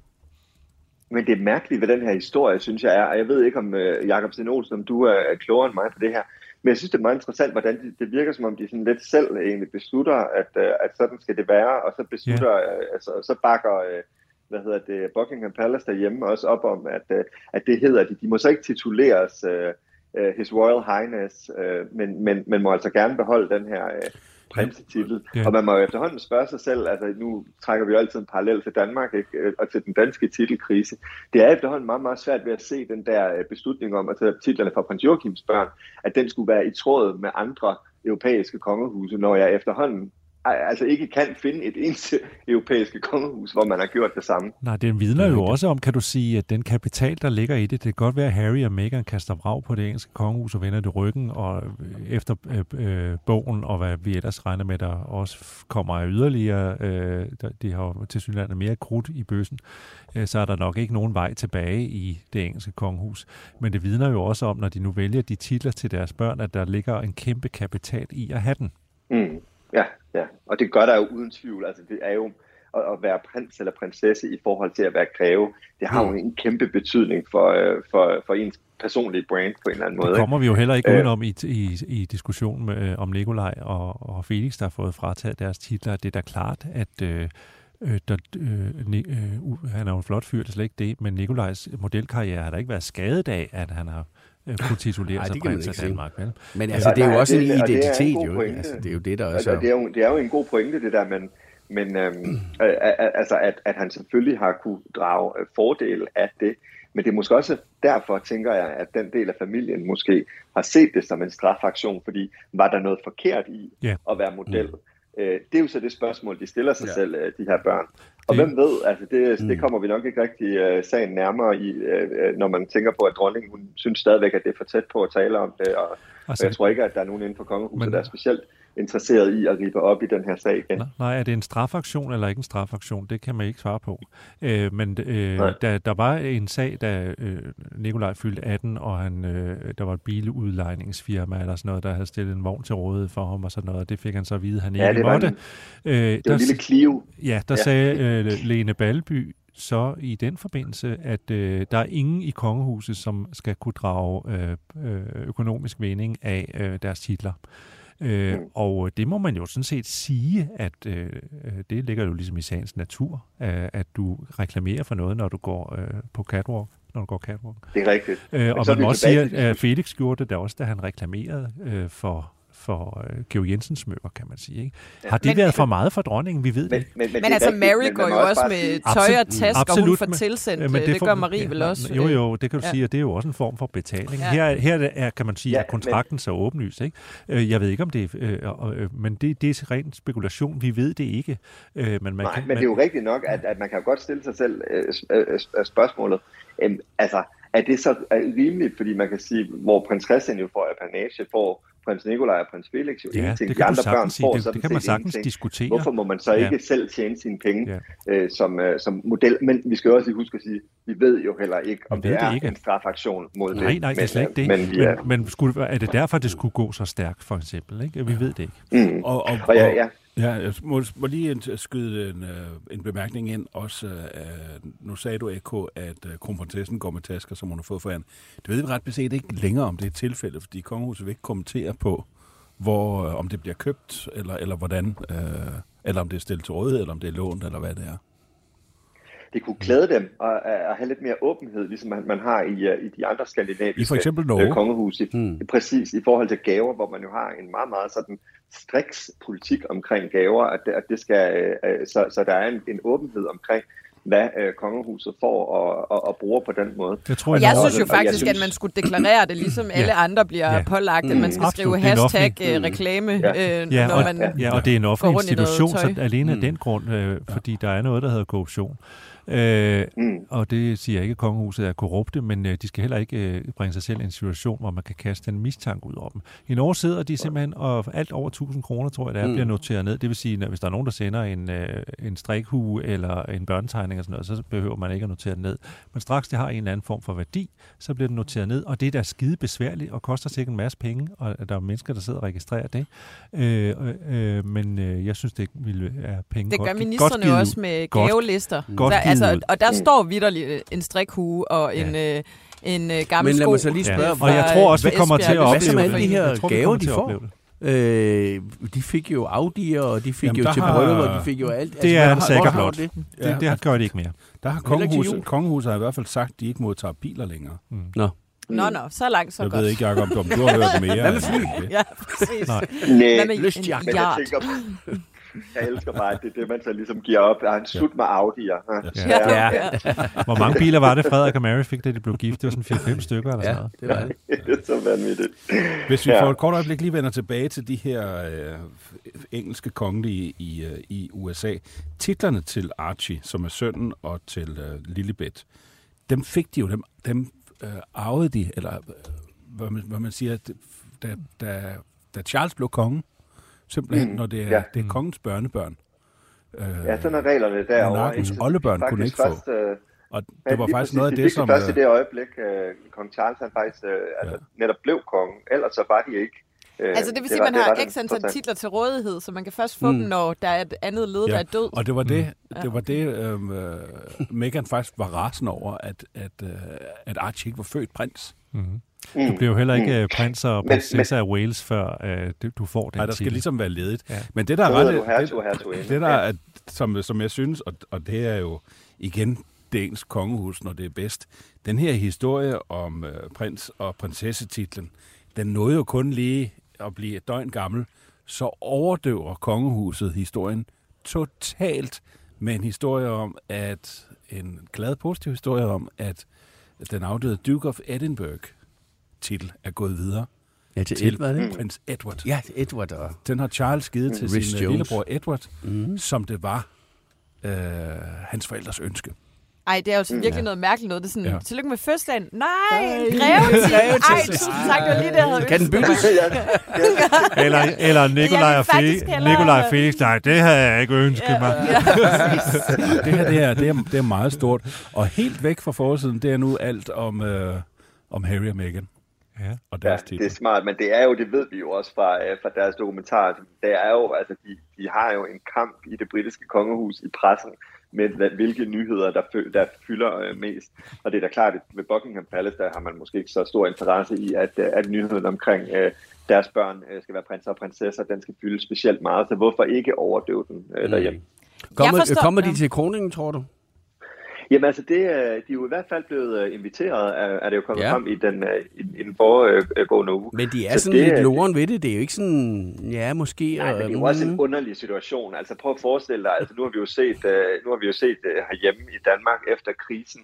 Men det mærkelige ved den her historie, synes jeg er, og jeg ved ikke om uh, Jakob Sten Olsen, om du er klogere end mig på det her, Men jeg synes, det er meget interessant, hvordan det, det virker, som om de sådan lidt selv egentlig beslutter, at, øh, at sådan skal det være, og så beslutter, øh, altså, så bakker, øh, hvad hedder det, Buckingham Palace derhjemme også op om, at, at det hedder de. De må så ikke tituleres øh, His Royal Highness, øh, men, men, men må altså gerne beholde den her øh, prinsetitel. Ja. Og man må jo efterhånden spørge sig selv, altså nu trækker vi jo altid en parallel til Danmark ikke? Øh, og til den danske titelkrise. Det er efterhånden meget, meget svært ved at se den der øh, beslutning om, at tage titlerne fra prins Joachims børn, at den skulle være i tråd med andre europæiske kongehuse, når jeg efterhånden altså ikke kan finde et eneste <laughs> europæiske kongehus, hvor man har gjort det samme. Nej, det vidner jo også om, kan du sige, at den kapital, der ligger i det, det kan godt være, at Harry og Meghan kaster vrag på det engelske kongehus og vender det ryggen, og øh, efter øh, øh, bogen, og hvad vi ellers regner med, der også kommer yderligere, øh, de har jo til synligheden mere krudt i bøssen, øh, så er der nok ikke nogen vej tilbage i det engelske kongehus. Men det vidner jo også om, når de nu vælger de titler til deres børn, at der ligger en kæmpe kapital i at have den. Mm. Ja, ja, og det gør der jo uden tvivl. Altså, det er jo at, at være prins eller prinsesse i forhold til at være greve. Det har jo en kæmpe betydning for, øh, for, for ens personlige brand på en eller anden måde. Det kommer vi jo heller ikke Øh. udenom i, i, i diskussionen med, øh, om Nikolaj og, og Felix, der har fået frataget deres titler. Det er da klart, at øh, øh, der, øh, Ni, øh, han er jo en flot fyr, det er slet ikke det, men Nikolajs modelkarriere har da ikke været skadet af, at han har kunne titulere Nej, sig det prins af. Danmark. Vel? Men altså, Ja, det er jo nej, også en det- og det er en identitet, god jo. ikke? pointe. Altså, det er jo det, der også Altså, det, er jo, det er jo en god pointe, det der, men, men øhm, <clears throat> øh, øh, altså, at, at han selvfølgelig har kunne drage øh, fordel af det. Men det er måske også derfor, tænker jeg, at den del af familien måske har set det som en strafaktion, fordi var der noget forkert i Ja. at være model? Øh, det er jo så det spørgsmål, de stiller sig Ja. selv, øh, de her børn. Og Det- hvem ved, altså det, Mm. det kommer vi nok ikke rigtig øh, sagen nærmere i, øh, øh, når man tænker på, at dronningen hun synes stadigvæk, at det er for tæt på at tale om det, og, og jeg tror ikke, at der er nogen inden for kongehuset, Men- der er specielt interesseret i at ribe op i den her sag igen. Nej, er det en strafaktion eller ikke en strafaktion? Det kan man ikke svare på. Øh, men øh, Nej. der, der var en sag, da øh, Nikolaj fyldte 18, og han, øh, der var et biludlejningsfirma eller sådan noget, der havde stillet en vogn til rådighed for ham og sådan noget, og det fik han så at vide, at han Ja, ikke det var måtte. en- øh, Det var en lille Clio. Ja, der ja. Ja. sagde øh, Lene Balby så i den forbindelse, at øh, der er ingen i kongehuset, som skal kunne drage øh, øh, økonomisk mening af øh, deres titler. Øh, Mm. og det må man jo sådan set sige, at øh, øh, det ligger jo ligesom i sagens natur, øh, at du reklamerer for noget, når du går øh, på catwalk, når du går catwalk. Det er rigtigt. Øh, og man må også sige, at øh, Felix gjorde det da også, da han reklamerede øh, for for øh, Georg Jensens smykker, kan man sige. Ikke? Har det Men- været for meget for dronningen? Vi ved det Men, ikke. men, men, Men det altså, rigtigt, Mary men går man jo også bare med tøj og Absolut- task, og hun absolut, får men- tilsendt, Øh, men det, får- gør Marie ja, vel også. Jo, øh, jo, det kan du Ja. sige, og det er jo også en form for betaling. Ja. Her, her er, kan man sige, Ja, at kontrakten så åbenlyst. Ikke? Øh, Jeg ved ikke, om det er, øh, øh, men det, det er ren spekulation. Vi ved det ikke. Øh, Men man Nej, kan, men det er jo rigtigt nok, at, at man kan jo godt stille sig selv øh, øh, øh, spørgsmålet. Øhm, altså, er det så er rimeligt, fordi man kan sige, hvor prins Christian jo får apanage, får prins Nikolaj og prins Felix jo ja, ingenting. det De kan andre børn sige. får Det, det kan man sagtens ingenting. diskutere. Hvorfor må man så Ja. ikke selv tjene sine penge Ja. øh, som, øh, som model? Men vi skal også lige huske at sige, vi ved jo heller ikke, om det det er ikke. en strafaktion mod Nej, det. nej, det er Men, slet ikke øh, det. Men, vi er, Men, men skulle, er det derfor, det skulle gå så stærkt, for eksempel? Ikke? Vi ved det ikke. mm. Og, og, Og ja, ja, Ja, jeg må, må lige skyde en, øh, en bemærkning ind også. Øh, nu sagde du, Eko, at øh, kronprinsessen går med tasker, som hun har fået for hende. Det ved vi ret beset ikke længere, om det er et tilfælde, fordi kongehuset vil ikke kommentere på, hvor, øh, om det bliver købt, eller, eller hvordan, øh, eller om det er stillet til rådighed, eller om det er lånt, eller hvad det er. det kunne klæde dem at, at have lidt mere åbenhed, ligesom man, man har i, i de andre skandinaviske I for eksempel Norge. kongehus. I, Mm. Præcis, i forhold til gaver, hvor man jo har en meget, meget sådan striks politik omkring gaver, at det, at det skal, øh, så, så der er en, en åbenhed omkring, hvad øh, kongehuset får og, og, og bruger på den måde. Jeg tror, jeg Norge- synes jo jeg faktisk, at synes- man skulle deklarere det, ligesom <clears throat> alle andre bliver Ja. pålagt, at Mm. man skal Absolut, skrive det en hashtag offentlig- øh, reklame, Ja. øh, Ja, når og, man... ja, og det er en offentlig institution, så alene af Mm. den grund, øh, fordi der er noget, der hedder korruption. Øh, Mm. og det siger jeg ikke, at kongehuset er korrupte, men øh, de skal heller ikke øh, bringe sig selv i en situation, hvor man kan kaste en mistanke ud over dem. I Norge sidder de simpelthen, og alt over 1000 kroner, tror jeg, det er, Mm. bliver noteret ned. Det vil sige, at hvis der er nogen, der sender en, øh, en strikhue eller en børnetegning og sådan noget, så behøver man ikke at notere det ned. Men straks det har en eller anden form for værdi, så bliver det noteret ned, og det er da skide besværligt og koster sikkert en masse penge, og der er mennesker, der sidder og registrerer det. Øh, øh, men øh, jeg synes, det ville er penge Det godt, gør godt ministerne givet også med Godt- gavelister. godt der, givet Altså, ud. og der står vidderligt en strikhue og en, øh, en øh, gammel Men lad sko. mig så lige spørge, Ja, og jeg tror også, vi kommer til at Hvad så opleve med alle de her Jeg tror, gaver, de får? opleve det. Øh, de fik jo Audi'er, og de fik Jamen, jo til har- bryllupper, og de fik jo alt. Det er hvad en har- sikker hvor har blot. det? Det, det gør det ikke mere. Der har kongehuset, kongehuset har i hvert fald sagt, at de ikke modtager biler længere. Nå. Nå, nå, så langt, så jeg godt. ved ikke, Jacob, om du har hørt mere. Hvad med fly? det. <laughs> Ja, præcis. Nej. Nej, Hvad med <laughs> jeg elsker bare, at det er det, man så ligesom giver op. En sut med Audi'er. Ja. Ja. ja. Hvor mange biler var det, Frederik og Mary fik, da de blev gift? Det var sådan 4-5 stykker eller sådan Ja, noget. det var det. <laughs> det er så vanvittigt. Hvis vi Ja. for et kort øjeblik lige vender tilbage til de her øh, engelske kongelige i, øh, i USA. Titlerne til Archie, som er sønnen, og til øh, Lilibet, dem fik de jo, dem, dem øh, arvede de, eller øh, hvad, man, hvad man siger, det- da, da, da Charles blev konge, simpelthen, Mm, når det er, ja. det er kongens børnebørn. Øh, Ja, sådan er reglerne derovre. Monarkens oldebørn kunne ikke få. først, øh, og Ja, det var lige faktisk noget af de det, som... først i øh, det øjeblik, øh, kong Charles han faktisk øh, altså, netop blev konge. Ellers så var de ikke. Øh, Altså det vil sige, var- at man var har x antal titler til rådighed, så man kan først få Mm. dem, når der er et andet led, der er død. Og det var det, Ja. det, var det øhm, øh, Meghan faktisk var rasende over, at, at, øh, at Archie ikke var født prins. Mm-hmm. Mm. Du bliver jo heller ikke Mm. mm. prins og prinsesse af Wales, før øh, du- får den Nej, der skal titel. ligesom være ledigt. Ja. Men det, der er ret... hertug det, der er, som, som jeg synes, og, og det er jo igen det engelske kongehus, når det er bedst. Den her historie om øh, prins- og prinsessetitlen, den nåede jo kun lige at blive et døgn gammel, så overdøver kongehuset historien totalt med en historie om, at en glad positiv historie om, at den afdøde Duke of Edinburgh titel er gået videre Ja, til, til Edward, ikke? prins Edward. Ja, til Edward og... Den har Charles givet til Rhys sin Jones. lillebror Edward, Mm. som det var øh, hans forældres ønske. Ej, det er jo sådan virkelig noget mærkeligt noget. Det er sådan, Ja. ja. tillykke med fødselsdagen. Nej, greven til. Ej, tusind tak, det var lige det, jeg havde Kan den bygges? <laughs> ja, Eller, eller Nikolaj, og Felix, Nikolaj og Felix, nej, det havde jeg ikke ønsket mig. Ja. <laughs> Det her det er, det, er, det er meget stort. Og helt væk fra forsiden, det er nu alt om, øh, om Harry og Meghan Ja. og Ja, deres det titler. er smart, men det er jo, det ved vi jo også fra, øh, fra deres dokumentar, det er jo, altså de, de har jo en kamp i det britiske kongehus i pressen med, hvad, hvilke nyheder, der, fø, der fylder øh, mest. Og det er da klart, at ved Buckingham Palace, der har man måske ikke så stor interesse i, at, øh, at nyheden omkring øh, deres børn øh, skal være prinser og prinsesser, den skal fylde specielt meget, så hvorfor ikke overdøve den øh, derhjemme? Kommer, forstår- kommer de ja. til kroningen, tror du? Jamen altså, det, er- de er jo i hvert fald blevet øh, inviteret, er, er det jo kommet Ja. frem i den, øh, i, i den foregående uge. Men de er Så sådan det lidt er- loren ved det. Det er jo ikke sådan, ja, måske... Nej, men det er jo øh, også en mm. underlig situation. Altså prøv at forestille dig, altså nu har vi jo set, øh, nu har vi jo set øh, herhjemme i Danmark efter krisen,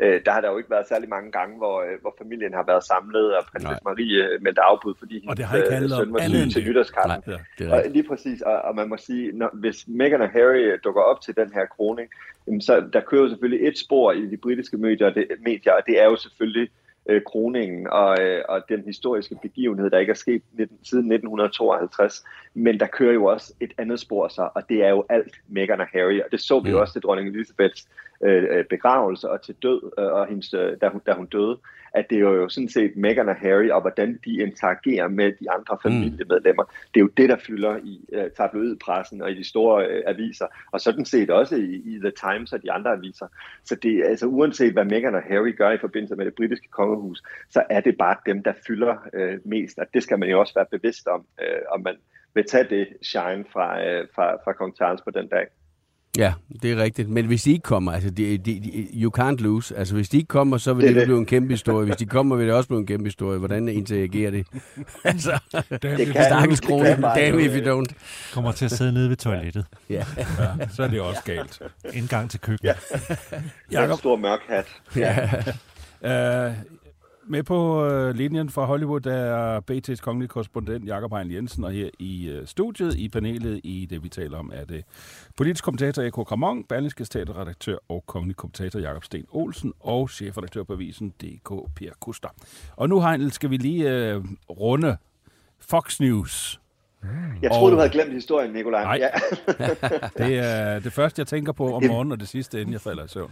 øh, der har der jo ikke været særlig mange gange, hvor, øh, hvor familien har været samlet, og prinsesse Marie øh, meldte afbud, fordi Og det har ikke øh, handlet søn var syg til det. nytårskampen. Nej, Ja. det er Og rigtigt. lige præcis, og, og man må sige, når, hvis Meghan og Harry øh, dukker op til den her kroning, jamen så der kører jo selvfølgelig et spor i de britiske medier, og det, medier, og det er jo selvfølgelig øh, kroningen og, øh, og den historiske begivenhed, der ikke er sket 19, siden 1952. Men der kører jo også et andet spor så, og det er jo alt Meghan og Harry, og det så vi Mm. jo også til dronning Elizabeths øh, øh, begravelse og til død, øh, og hendes, øh, da, hun, da hun døde, at det er jo sådan set Meghan og Harry, og hvordan de interagerer med de andre familiemedlemmer. Det er jo det, der fylder i øh, tabloidpressen og i de store øh, aviser, og sådan set også i, i The Times og de andre aviser. Så det altså uanset hvad Meghan og Harry gør i forbindelse med det britiske kongehus, så er det bare dem, der fylder øh, mest, og det skal man jo også være bevidst om, øh, om man vil tage det shine fra, øh, fra, fra kong Charles på den dag. Ja, det er rigtigt. Men hvis de ikke kommer, altså, de, de, de, you can't lose. Altså, hvis de ikke kommer, så vil Det det, blive en kæmpe historie. Hvis de kommer, vil det også blive en kæmpe historie. Hvordan interagerer det? <laughs> altså, Det kan, stakkels krone. Damn if you don't. Kommer til at sidde nede ved toilettet. Ja. Ja, så er det også galt. Indgang til køkkenet. Ja. En stor mørk hat. ja. Uh, <laughs> med på uh, linjen fra Hollywood der er BT's kongelige korrespondent Jakob Hein Jensen, og her i uh, studiet, i panelet, i det vi taler om, er det politisk kommentator Eko Kramon, Berlingske teaterredaktør og kongelig kommentator Jakob Sten Olsen, og chefredaktør på avisen DK Per Kuster. Og nu, Heinl, skal vi lige uh, runde Fox News. Jeg troede, Og- du havde glemt historien, Nikolaj. Nej. Ja. <laughs> <laughs> Det er det første, jeg tænker på om morgenen, og det sidste, inden jeg falder i søvn.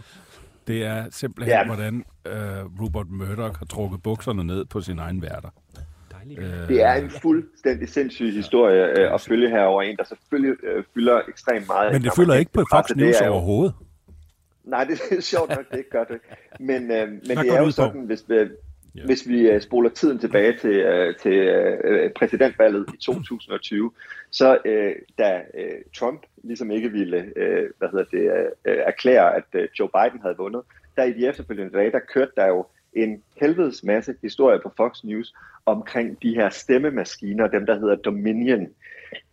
Det er simpelthen, Ja. hvordan uh, Rupert Murdoch har trukket bukserne ned på sin egen værter. Uh, Det er en fuldstændig sindssyg historie øh, at følge herover en, der selvfølgelig øh, fylder ekstremt meget. Men det fylder ikke på Fox News er jo- overhovedet. Nej, det er <laughs> sjovt nok, det ikke gør det. Men, øh, men Hvad det er jo på? sådan, hvis, øh, Ja. hvis vi øh, spoler tiden tilbage til, øh, til øh, præsidentvalget i 2020, så øh, da øh, Trump ligesom ikke ville øh, hvad hedder det, øh, erklære, at øh, Joe Biden havde vundet, der i de efterfølgende dage, der kørte der jo en helvedes masse historier på Fox News omkring de her stemmemaskiner, dem der hedder Dominion.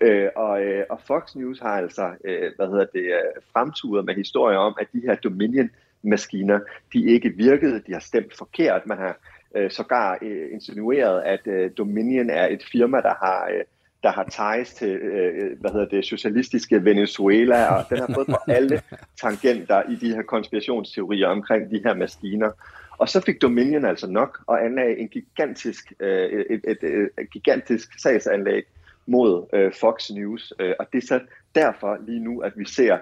Øh, og, øh, og Fox News har altså, øh, hvad hedder det, øh, fremturet med historier om, at de her Dominion-maskiner, de ikke virkede, de har stemt forkert. Man har øh, sågar øh, insinueret, at øh, Dominion er et firma, der har... Øh, der har ties til, øh, hvad hedder det, socialistiske Venezuela, og den har fået på <laughs> alle tangenter i de her konspirationsteorier omkring de her maskiner. Og så fik Dominion altså nok og anlagde en gigantisk, øh, et, et, et, et gigantisk sagsanlæg mod øh, Fox News. Øh, og det er så derfor lige nu, at vi ser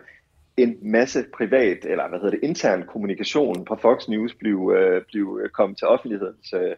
en masse privat, eller hvad hedder det, intern kommunikation på Fox News blive, øh, blive komme til offentlighedens øh,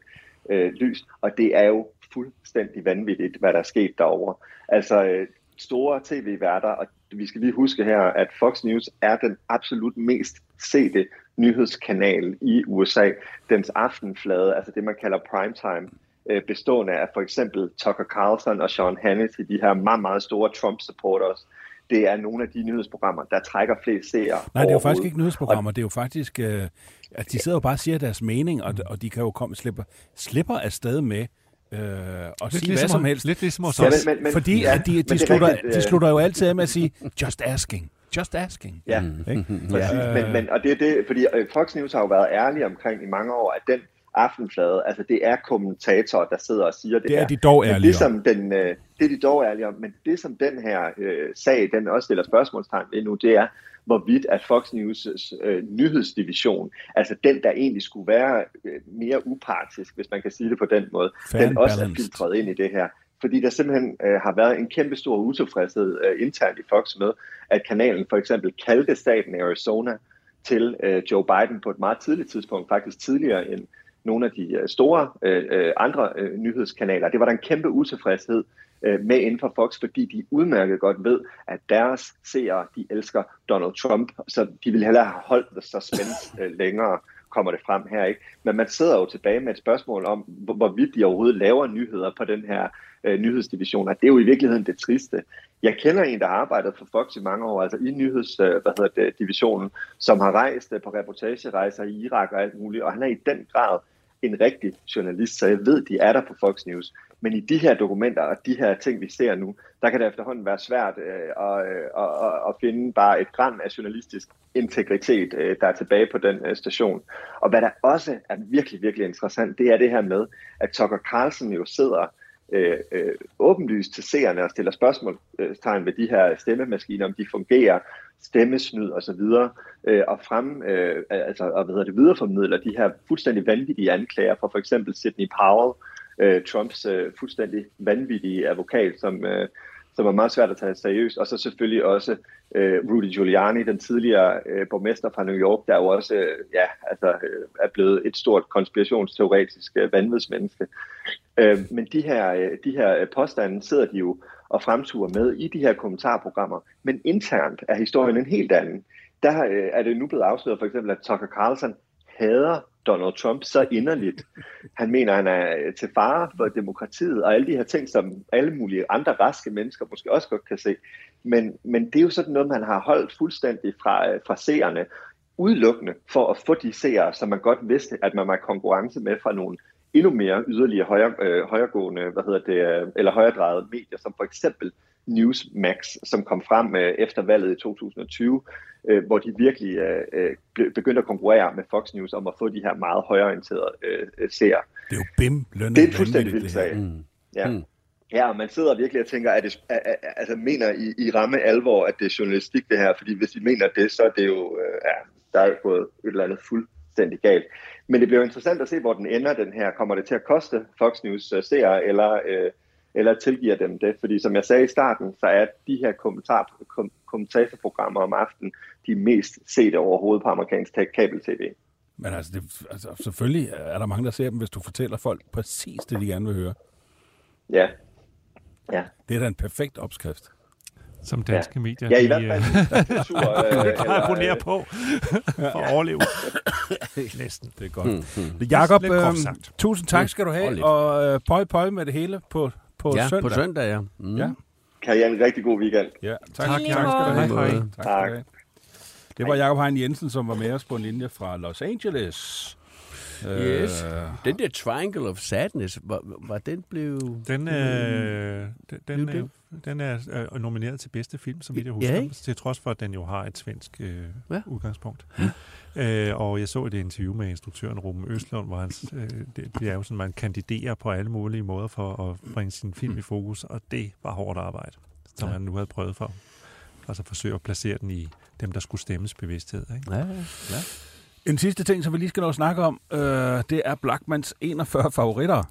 øh, lys. Og det er jo fuldstændig vanvittigt, hvad der er sket derovre. Altså øh, store tv-værter, og vi skal lige huske her, at Fox News er den absolut mest sete nyhedskanal i USA. Dens aftenflade, altså det man kalder primetime, øh, bestående af for eksempel Tucker Carlson og Sean Hannity, de her meget, meget store Trump-supporters. Det er nogle af de nyhedsprogrammer, der trækker flest seere Nej, det er jo faktisk ikke nyhedsprogrammer. Det er jo faktisk, øh, at de sidder jo bare og siger deres mening, og, og de kan jo komme slipper, slipper afsted med øh, og Lidt sige hvad ligesom, som helst. lidt ligesom hos Ja, os. men- men- men- Fordi ja, at de, de, det er slutter, rigtigt, de øh, slutter jo altid af med at sige, just asking, just asking. Ja, Ikke? Præcis, Øh. men, men, og det er det, fordi øh, Fox News har jo været ærlige omkring i mange år, at den aftenflade, altså det er kommentatorer, der sidder og siger det Det er her. de dog Men ærlige det, som den, øh, det er de dog ærlige om, men det som den her øh, sag, den også stiller spørgsmålstegn ved nu, det er, hvorvidt at Fox News' øh, nyhedsdivision, altså den, der egentlig skulle være øh, mere upartisk, hvis man kan sige det på den måde, Fair den også er balanced. filtreret ind i det her. Fordi der simpelthen øh, har været en kæmpe stor utilfredshed øh, internt i Fox med, at kanalen for eksempel kaldte staten Arizona til øh, Joe Biden på et meget tidligt tidspunkt, faktisk tidligere end nogle af de øh, store øh, øh, andre øh, nyhedskanaler. Det var der en kæmpe utilfredshed øh, med inden for Fox, fordi de udmærket godt ved, at deres seere, de elsker Donald Trump, så de ville hellere have holdt the suspense <laughs> øh, længere, kommer det frem her, ikke? Men man sidder jo tilbage med et spørgsmål om, hvor- hvorvidt de overhovedet laver nyheder på den her øh, nyhedsdivision, og det er jo i virkeligheden det triste. Jeg kender en, der har arbejdet for Fox i mange år, altså i nyheds, øh, hvad hedder det, divisionen, som har rejst øh, på reportagerejser i Irak og alt muligt, og han er i den grad en rigtig journalist, så jeg ved, de er der på Fox News. Men i de her dokumenter og de her ting, vi ser nu, der kan det efterhånden være svært øh, at, øh, at, at, finde bare et gram af journalistisk integritet, øh, der er tilbage på den øh, station. Og hvad der også er virkelig, virkelig interessant, det er det her med, at Tucker Carlson jo sidder øh, øh, åbenlyst til seerne og stiller spørgsmålstegn ved de her stemmemaskiner, om de fungerer, stemmesnyd og så videre, øh, og frem, øh, altså, og hvad hedder det, videreformidler de her fuldstændig vanvittige anklager fra for eksempel Sidney Powell, øh, Trumps øh, fuldstændig vanvittige advokat, som, øh, som er meget svært at tage seriøst, og så selvfølgelig også øh, Rudy Giuliani, den tidligere øh, borgmester fra New York, der jo også øh, ja, altså, øh, er blevet et stort konspirationsteoretisk øh, vanvidsmenneske. Øh, men de her, øh, de her øh, påstande sidder de jo og fremturer med i de her kommentarprogrammer, men internt er historien en helt anden. Der øh, er det nu blevet afsløret for eksempel, at Tucker Carlson hader Donald Trump så inderligt. Han mener, han er øh, til fare for demokratiet og alle de her ting, som alle mulige andre raske mennesker måske også godt kan se. Men, men det er jo sådan noget, man har holdt fuldstændig fra, øh, fra seerne, udelukkende for at få de seere, som man godt vidste, at man var i konkurrence med fra nogle endnu mere yderligere højre, øh, højregående, hvad hedder det, øh, eller højredrejede medier, som for eksempel Newsmax, som kom frem øh, efter valget i 2020, øh, hvor de virkelig øh, be- begyndte at konkurrere med Fox News om at få de her meget højreorienterede øh, seere. Det er jo bim lønnet Det er en fuldstændig vild sag. Mm. Ja. Mm. Ja, og man sidder virkelig og tænker, at det, altså mener I, I ramme alvor, at det er journalistik det her, fordi hvis I mener det, så er det jo, ja, der er jo gået et eller andet fuldstændig galt. Men det bliver jo interessant at se, hvor den ender, den her. Kommer det til at koste Fox News seere, eller, øh, eller tilgiver dem det? Fordi som jeg sagde i starten, så er de her kommentar, kom, kommentatorprogrammer om aftenen de mest sete overhovedet på amerikansk kabel-tv. Men altså, det, altså, selvfølgelig er der mange, der ser dem, hvis du fortæller folk præcis det, de gerne vil høre. Ja. Ja. Det er da en perfekt opskrift. Som danske medier. Ja, i hvert fald øh, kultur, <laughs> øh, kan eller, abonnere på <laughs> for at overleve. <laughs> Næsten. Det er godt. Hmm, hmm. Jakob, øh, tusind tak skal du have, og øh, pøj pøj med det hele på, på Ja, søndag. på søndag, ja. Mm. Ja. Kan I have en rigtig god weekend. Ja, tak, Tak, tak, Jacob. skal du have. Hej. Tak. Have. Det var Jakob Hein Jensen, som var med os på en linje fra Los Angeles. Yes. Øh, Den der Triangle of Sadness, var, var den blev... Den, øh, den, den, Blev øh, den er øh, nomineret til bedste film, vidt jeg Ja, husker, ikke? til trods for, at den jo har et svensk øh, Ja. ja. udgangspunkt. Øh, og jeg så et interview med instruktøren Ruben Østlund, hvor han, øh, det, det er jo sådan, man kandiderer på alle mulige måder for at bringe sin film i fokus, og det var hårdt arbejde, som Ja. han nu havde prøvet for. Altså forsøge at placere den i dem, der skulle stemmes bevidsthed. Ikke? Ja, ja. En sidste ting, som vi lige skal nå at snakke om, øh, det er Blackmans 41 favoritter.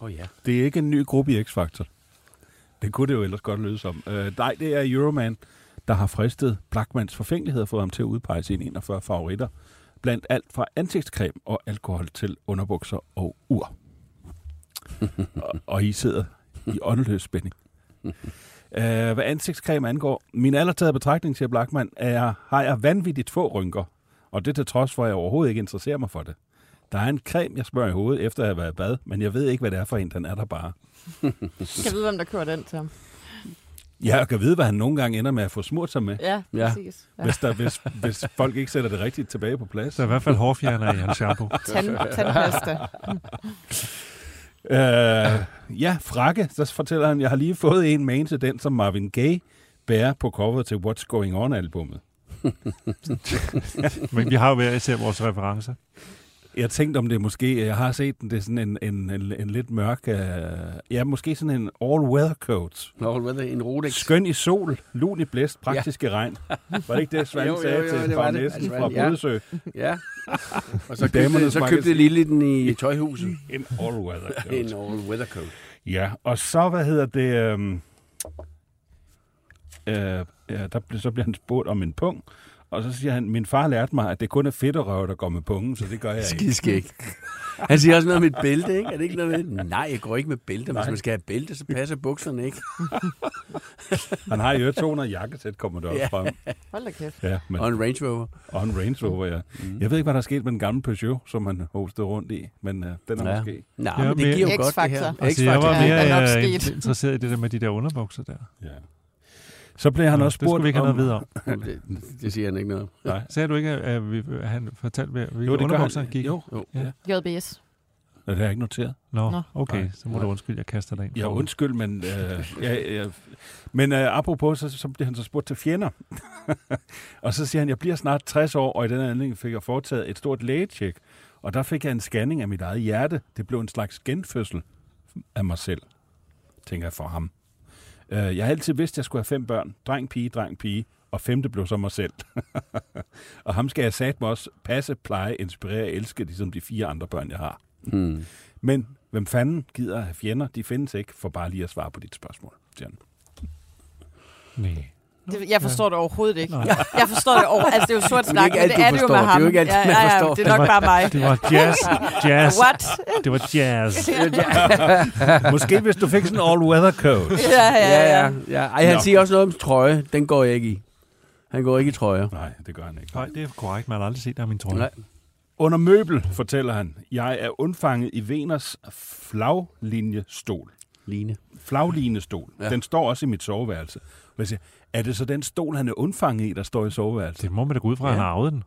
Oh, ja. Det er ikke en ny gruppe i X-Factor. Det kunne det jo ellers godt lyde som. Øh, nej, det er Euroman, der har fristet Blackmans forfængelighed og fået ham til at udpege sine 41 favoritter. Blandt alt fra ansigtscreme og alkohol til underbukser og ur. og, og I sidder i åndeløs spænding. Uh, hvad ansigtscreme angår, min allertaget betragtning til Blackman er, har jeg vanvittigt få rynker, og det til trods for, at jeg overhovedet ikke interesserer mig for det. Der er en creme, jeg smører i hovedet, efter at have været i bad, men jeg ved ikke, hvad det er for en, den er der bare. <laughs> Kan jeg vide, hvem der kører den til ham? Jeg kan vide, hvad han nogle gange ender med at få smurt sig med, Ja, Ja. præcis. Ja. hvis, der, hvis, hvis folk ikke sætter det rigtigt tilbage på plads. Så i hvert fald hårfjerner i hans shampoo. <laughs> Tand, tandpasta. <laughs> Øh, ja, frakke, så fortæller han, jeg har lige fået en med en til den, som Marvin Gaye bærer på coveret til What's Going On-albummet. <laughs> Men vi har jo hver især vores referencer. Jeg tænkte, om det måske, jeg har set den, det er sådan en, en, en, en lidt mørk, øh, ja, måske sådan en all-weather coat. Er det? En Rolex? Skøn i sol, lun i blæst, praktisk i regn. Var det ikke det, Svend Jo, jo, sagde jo, til bagnæssen Svend, fra ja. Bodesø? Ja. <laughs> Og så købte, så købte. Lille den i tøjhuset. En all-weather <laughs> coat. En all-weather coat. Ja, og så, hvad hedder det, øhm, øh, ja, der, så bliver han spurgt om en pung, og så siger han, min far lærte mig, at det kun er fedterøv, der går med pungen, så det gør jeg ikke. Skidskæg. Han siger også noget med et bælte, ikke? Er det ikke noget med Nej, jeg går ikke med bælte. Hvis Nej. man skal have bælte, så passer bukserne ikke. Han har jo 200 jakkesæt, kommer der også Ja. frem. Hold da kæft. Ja, men, Og en Range Rover. og en Range Rover, ja. Mm. Jeg ved ikke, hvad der er sket med den gamle Peugeot, som han hostede rundt i, men øh, den er Ja. måske... Nej, Ja, men det men- giver jo godt det her. Altså, jeg var Ja, mere er nok øh, interesseret i det der med de der underbukser der. Ja. Så blev han Nå, også det skulle spurgt vi ikke have om... noget videre om. Det, det siger han ikke noget om. Nej. Sagde du ikke, at vi, at han fortalte, hvilke Jo, det underbukser han gik? Jo, Jo. Ja. JBS. det har jeg ikke noteret. Nå, Nå. okay, Nej. så må du undskylde, jeg kaster dig ind. Ja, undskyld, men, øh, ja, ja, men øh, apropos, så, så bliver han så spurgt til fjender. <laughs> og så siger han, jeg bliver snart 60 år, og i den anledning fik jeg foretaget et stort lægetjek. Og der fik jeg en scanning af mit eget hjerte. Det blev en slags genfødsel af mig selv, tænker jeg for ham. Øh, jeg har altid vidst, at jeg skulle have fem børn. Dreng, pige, dreng, pige. Og femte blev så mig selv. <laughs> og ham skal jeg sat mig også passe, pleje, inspirere og elske, ligesom de fire andre børn, jeg har. Hmm. Men hvem fanden gider at have fjender? De findes ikke, for bare lige at svare på dit spørgsmål, siger han. Nej. Det, jeg forstår det overhovedet ikke. Nå. <laughs> Jeg forstår det over. Altså, det er jo sort snak, men det er det jo med Det er ham. jo ikke alt, ja, man ja, ja, forstår. det er nok bare mig. Det var jazz. jazz. What? Det var jazz. <laughs> Måske hvis du fik sådan en all-weather coat. <laughs> Ja, ja, Ja, ja. ja. ja. Ej, han Nå. siger også noget om trøje. Den går jeg ikke i. Han går ikke i trøjer. Nej, det gør han ikke. Nej, det er korrekt. Man har aldrig set der min trøje. Nej. Under møbel, fortæller han, jeg er undfanget i Veners flaglinjestol. Line. Flaglinestol. Ja. Ja. Den står også i mit soveværelse. Og jeg siger, er det så den stol, han er undfanget i, der står i soveværelset? Det må man da gå ud fra, at han har arvet den.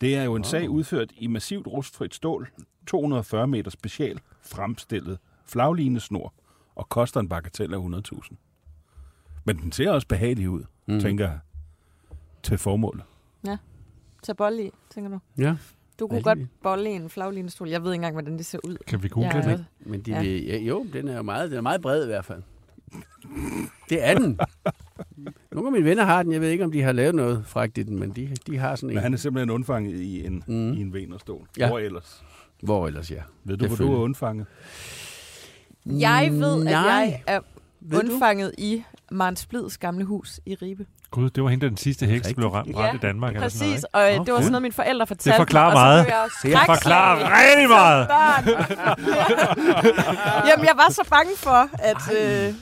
Det er jo en sag udført i massivt rustfrit stål, 240 meter special, fremstillet flaglinesnor, og koster en bagatel af 100.000. Men den ser også behagelig ud, Mm. tænker jeg, til formålet. Tag bold i, tænker du? Ja, Du kunne godt bolle i en flaglinestol. Jeg ved ikke engang, hvordan det ser ud. Kan vi google Ja. det? men de Ja. vil, ja, jo, den er meget, den er meget bred i hvert fald. Det er den. <laughs> Nogle af mine venner har den. Jeg ved ikke, om de har lavet noget fragt i den, men de, de har sådan en. Men han er simpelthen undfanget i en, Mm. i en venerstol. Ja. Ja. Hvor ellers? Hvor ellers, ja. Ved du, hvor du er undfanget? Jeg ved, at Nej. jeg er Ved du? undfanget i Marens Blids gamle hus i Ribe. Gud, det var hende, den sidste heks blev ramt, ramt i Danmark. eller sådan præcis. noget, Og ikke? øh, det var sådan noget, mine forældre fortalte forklarer mig, og meget. Det forklarer rigtig meget. <laughs> <laughs> Jamen, jeg var så bange for, at... Øh,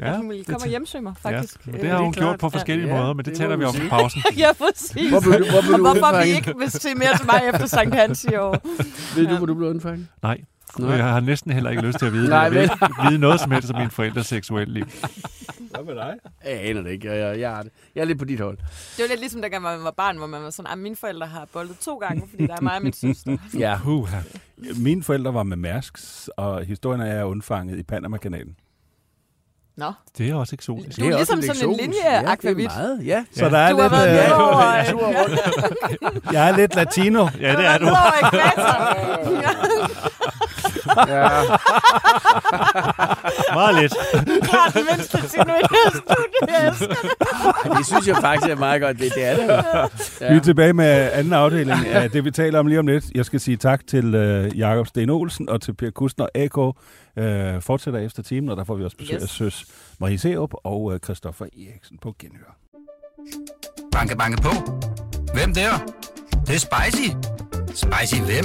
Ja, hun ville komme og hjemsøge mig, faktisk. Ja, Øh, det har det hun klart. gjort på forskellige Ja, måder, men det, det taler vi om i pausen. <laughs> ja, præcis. Hvor blev du, hvor blev Og hvorfor vi ikke vil se mere til mig efter Sankt Hans i år. <laughs> Ved du, Ja. hvor du blev undfanget? Nej, Nej. jeg har næsten heller ikke lyst til at vide, Nej, ikke vide noget som helst om mine forældres seksuelle liv. <laughs> Hvad med dig? Jeg aner det ikke. Jeg, jeg, jeg, er, jeg er lidt på dit hold. Det var lidt ligesom, dengang man var barn, hvor man var sådan, at mine forældre har boldet to gange, fordi der er mig og min søster. Ja. Puha. Mine forældre var med Mærsk, og historien er, at jeg er undfanget i Panama-kanalen. Nå, Det er også eksotisk. Du er også ligesom lidt sådan en eksotisk. linjeakvavit. Ja, det er meget. Ja. Så der er du har lidt, været med øh. Tur rundt. jeg er lidt latino. Ja, det er du. Over ekvator. <laughs> Ja, Ja. <laughs> Meget lidt. klart den mindste her studie. <laughs> Det. Synes jeg faktisk er meget godt. Det, det er det jo. Vi er tilbage med anden afdeling af det, vi taler om lige om lidt. Jeg skal sige tak til øh, Jakob Sten Olsen og til Per Kustner AK. Øh, fortsætter efter timen, og der får vi også besøg Yes. af Søs Marie Seup og øh, Christoffer Eriksen på genhør. Banke, banke på. Hvem der? Det, det er spicy. Spicy hvem?